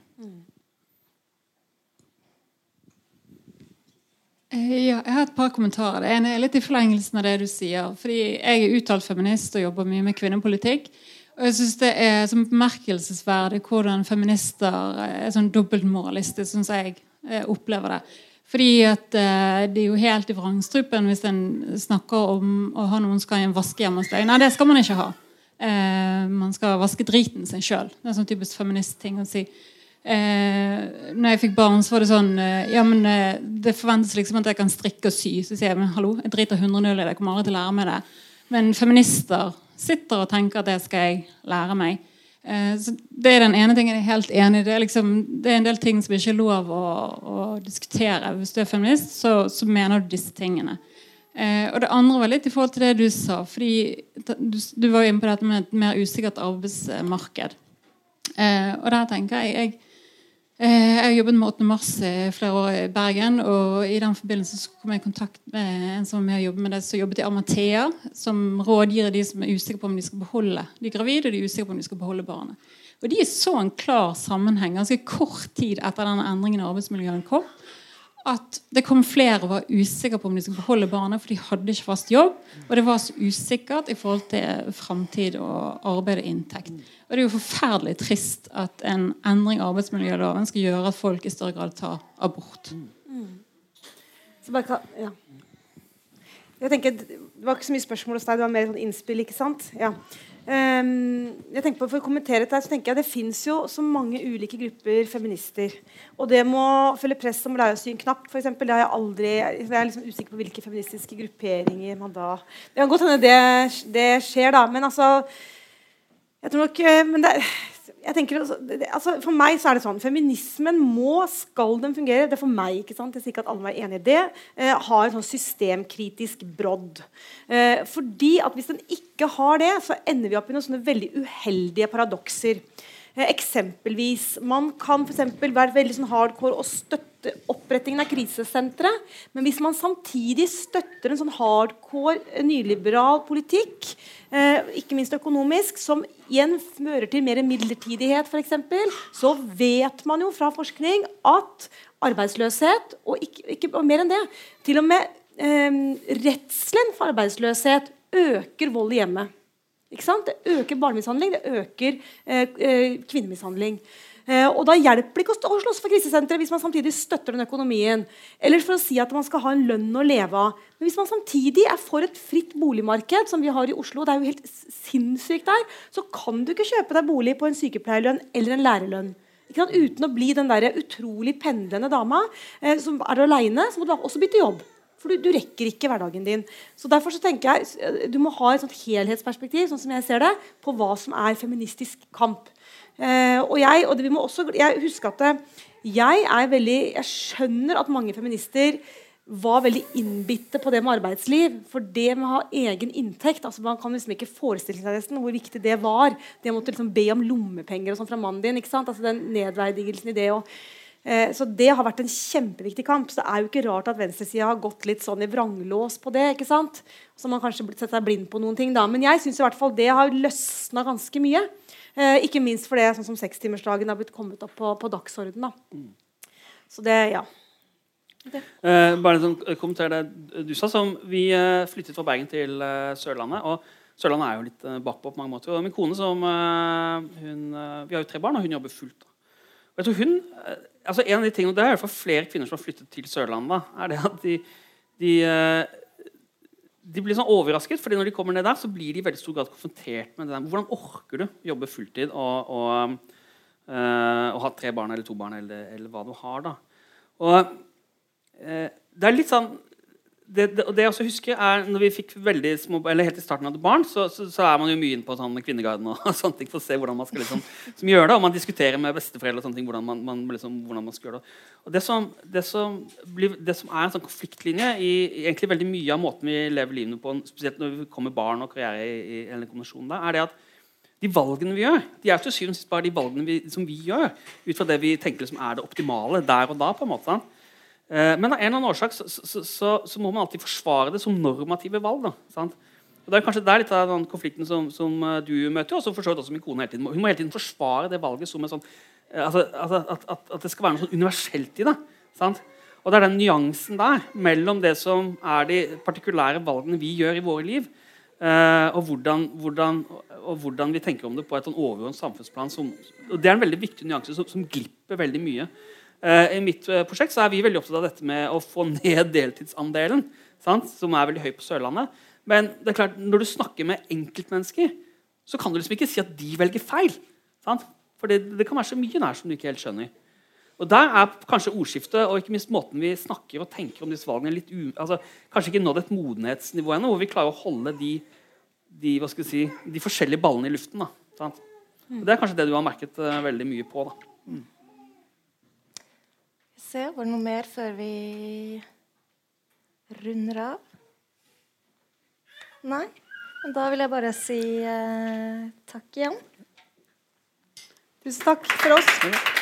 Eh, ja, jeg har et par kommentarer. Det ene er litt i forlengelsen av det du sier. fordi Jeg er uttalt feminist og jobber mye med kvinnepolitikk. Og jeg synes Det er som bemerkelsesverdig hvordan feminister er sånn dobbeltmoralistiske, syns jeg eh, opplever det. Fordi at eh, Det er jo helt i vrangstrupen hvis en snakker om å ha noen skal i en vaskehjem hos deg. Nei, det skal man ikke ha. Eh, man skal vaske driten sin sjøl. Det er sånn typisk feministting å si. Eh, når jeg fikk barn, så var det sånn eh, Ja, men eh, det forventes liksom at jeg kan strikke og sy. Så sier jeg men hallo, jeg driter 100 0 i det. Jeg kommer aldri til å lære meg det. Men feminister sitter og tenker at det skal jeg lære meg. Eh, så Det er den ene tingen jeg er helt enig i. Det er, liksom, det er en del ting som ikke er lov å, å diskutere. Hvis du er feminist, så, så mener du disse tingene. Eh, og det andre var litt i forhold til det du sa. fordi Du, du var jo inne på dette med et mer usikkert arbeidsmarked. Eh, og der tenker jeg, jeg jeg har jobbet med 8. mars i flere år i Bergen. og I den forbindelse kom jeg i kontakt med en som var med å jobbe med det, som jobbet i Amathea. Som rådgir de som er usikre på om de skal beholde de gravide og de er usikre på om de skal beholde barnet. Og De så en klar sammenheng ganske kort tid etter den endringen i arbeidsmiljøet kom. At det kom flere og var usikre på om de skulle beholde barnet, for de hadde ikke fast jobb. Og det var så usikkert i forhold til framtid og arbeid og inntekt. Og det er jo forferdelig trist at en endring av arbeidsmiljøloven skal gjøre at folk i større grad tar abort. Mm. Bare, ja. Jeg tenker, Det var ikke så mye spørsmål hos deg, det var mer sånn innspill. ikke sant? Ja. Um, jeg tenker på, for å kommentere dette, så tenker jeg Det fins jo så mange ulike grupper feminister. Og det må følge press om lærersyn knapt, f.eks. Det har jeg aldri Jeg er liksom usikker på hvilke feministiske grupperinger man da Det kan godt hende det, det skjer, da. Men altså jeg tror nok eh, men det, tenker, altså, For meg så er det sånn Feminismen må, skal den fungere Det er for meg, ikke sant? jeg sier ikke at alle må være enig i det, eh, ha en sånn systemkritisk brodd. Eh, fordi at Hvis den ikke har det, så ender vi opp i noen sånne veldig uheldige paradokser. Eh, eksempelvis, Man kan for eksempel, være veldig sånn hardcore og støtte opprettingen av krisesentre. Men hvis man samtidig støtter en sånn hardcore nyliberal politikk, eh, ikke minst økonomisk, som igjen fører til mer midlertidighet, f.eks., så vet man jo fra forskning at arbeidsløshet, og, ikke, ikke, og mer enn det Til og med eh, redselen for arbeidsløshet øker vold i hjemmet. Det øker barnemishandling, det øker eh, eh, kvinnemishandling. Eh, og Da hjelper det ikke å, slåss for krisesenteret hvis man samtidig støtter den økonomien. Eller for å si at man skal ha en lønn å leve av. Men hvis man samtidig er for et fritt boligmarked, som vi har i Oslo, det er jo helt sinnssykt der, så kan du ikke kjøpe deg bolig på en sykepleierlønn eller en lærerlønn. Uten å bli den der utrolig pendlende dama eh, som er aleine, så må du også bytte jobb. For du, du, rekker ikke hverdagen din. Så Derfor så tenker jeg eh, du må ha et sånt helhetsperspektiv sånn som jeg ser det, på hva som er feministisk kamp. Eh, og jeg, og det, vi må også, jeg husker at eh, jeg er veldig, jeg skjønner at mange feminister var veldig innbitte på det med arbeidsliv. For det med å ha egen inntekt altså Man kan liksom ikke forestille seg nesten hvor viktig det var. Det å måtte liksom be om lommepenger og sånn fra mannen din. ikke sant? Altså Den nedverdigelsen i det. Og, eh, så det har vært en kjempeviktig kamp. Så det er jo ikke rart at venstresida har gått litt sånn i vranglås på det. ikke sant? Så man kanskje sett seg blind på noen ting da. Men jeg syns i hvert fall det har løsna ganske mye. Eh, ikke minst fordi sånn som sekstimersdagen har blitt kommet opp på, på dagsordenen. Så det, ja. Eh, bare en sånn kommentar det du sa. Som vi uh, flyttet fra Bergen til Sørlandet. og Sørlandet er jo litt bakpå på mange måter. Og min kone som hun, Vi har jo tre barn, og hun jobber fullt. Og jeg tror hun, altså en av de tingene, Det er i hvert fall flere kvinner som har flyttet til Sørlandet. er det at de, de, de blir sånn overrasket, fordi når de kommer ned der, så blir de i veldig stor grad konfrontert med det der. Hvordan orker du jobbe fulltid og, og, og ha tre barn eller to barn, eller, eller hva du har? da. Og Eh, det er litt sånn det, det, det jeg også husker er når vi fikk veldig små, eller helt i starten av barn, så, så, så, er man jo mye inne på sånn Kvinneguiden og, <laughs> sånne ting for å se hvordan man skal liksom, gjøre det. Og man diskuterer med besteforeldre og sånne ting, hvordan man, man, liksom, hvordan man skal gjøre det. Og det som, det som, blir, som er en sånn konfliktlinje i, egentlig veldig mye av måten vi lever livene på, spesielt når vi kommer barn og karriere i, i eller kombinasjonen der, er det at de valgene vi gjør, de er til syvende og sist bare de valgene vi, som vi gjør, ut fra det vi tenker liksom er det optimale der og da. på en måte. Sant? Eh, men av en eller annen årsak så, så, så, så, må man alltid forsvare det som normative valg. Da, og det er kanskje der litt av den konflikten som, som eh, du møter, og som også min kone hele tiden. Hun må hele tiden forsvare det valget som en sånn, eh, altså, altså, at, at, at, det skal være noe sånn universelt i det. Sant? Og det er den nyansen der mellom det som er de partikulære valgene vi gjør i våre liv, og, hvordan, hvordan, og, hvordan, vi tenker om det på et sånn overordnet samfunnsplan. Som, og det er en veldig viktig nyanse som, som glipper veldig mye. Uh, I mitt uh, prosjekt så er vi veldig opptatt av dette med å få ned <laughs> deltidsandelen, sant? som er veldig høy på Sørlandet. Men det er klart, når du snakker med enkeltmennesker, så kan du liksom ikke si at de velger feil. Sant? For det, det, kan være så mye nær som du ikke helt skjønner. Og Der er kanskje ordskiftet og ikke minst måten vi snakker og tenker om disse valgene litt u, altså, kanskje ikke nådd et modenhetsnivå ennå, hvor vi klarer å holde de, de, hva skal si, de forskjellige ballene i luften. Da, sant? Og Det er kanskje det du har merket uh, veldig mye på. da. Mm se. Var det noe mer før vi runder av? Nei? Men da vil jeg bare si eh, takk igjen. Tusen takk for oss.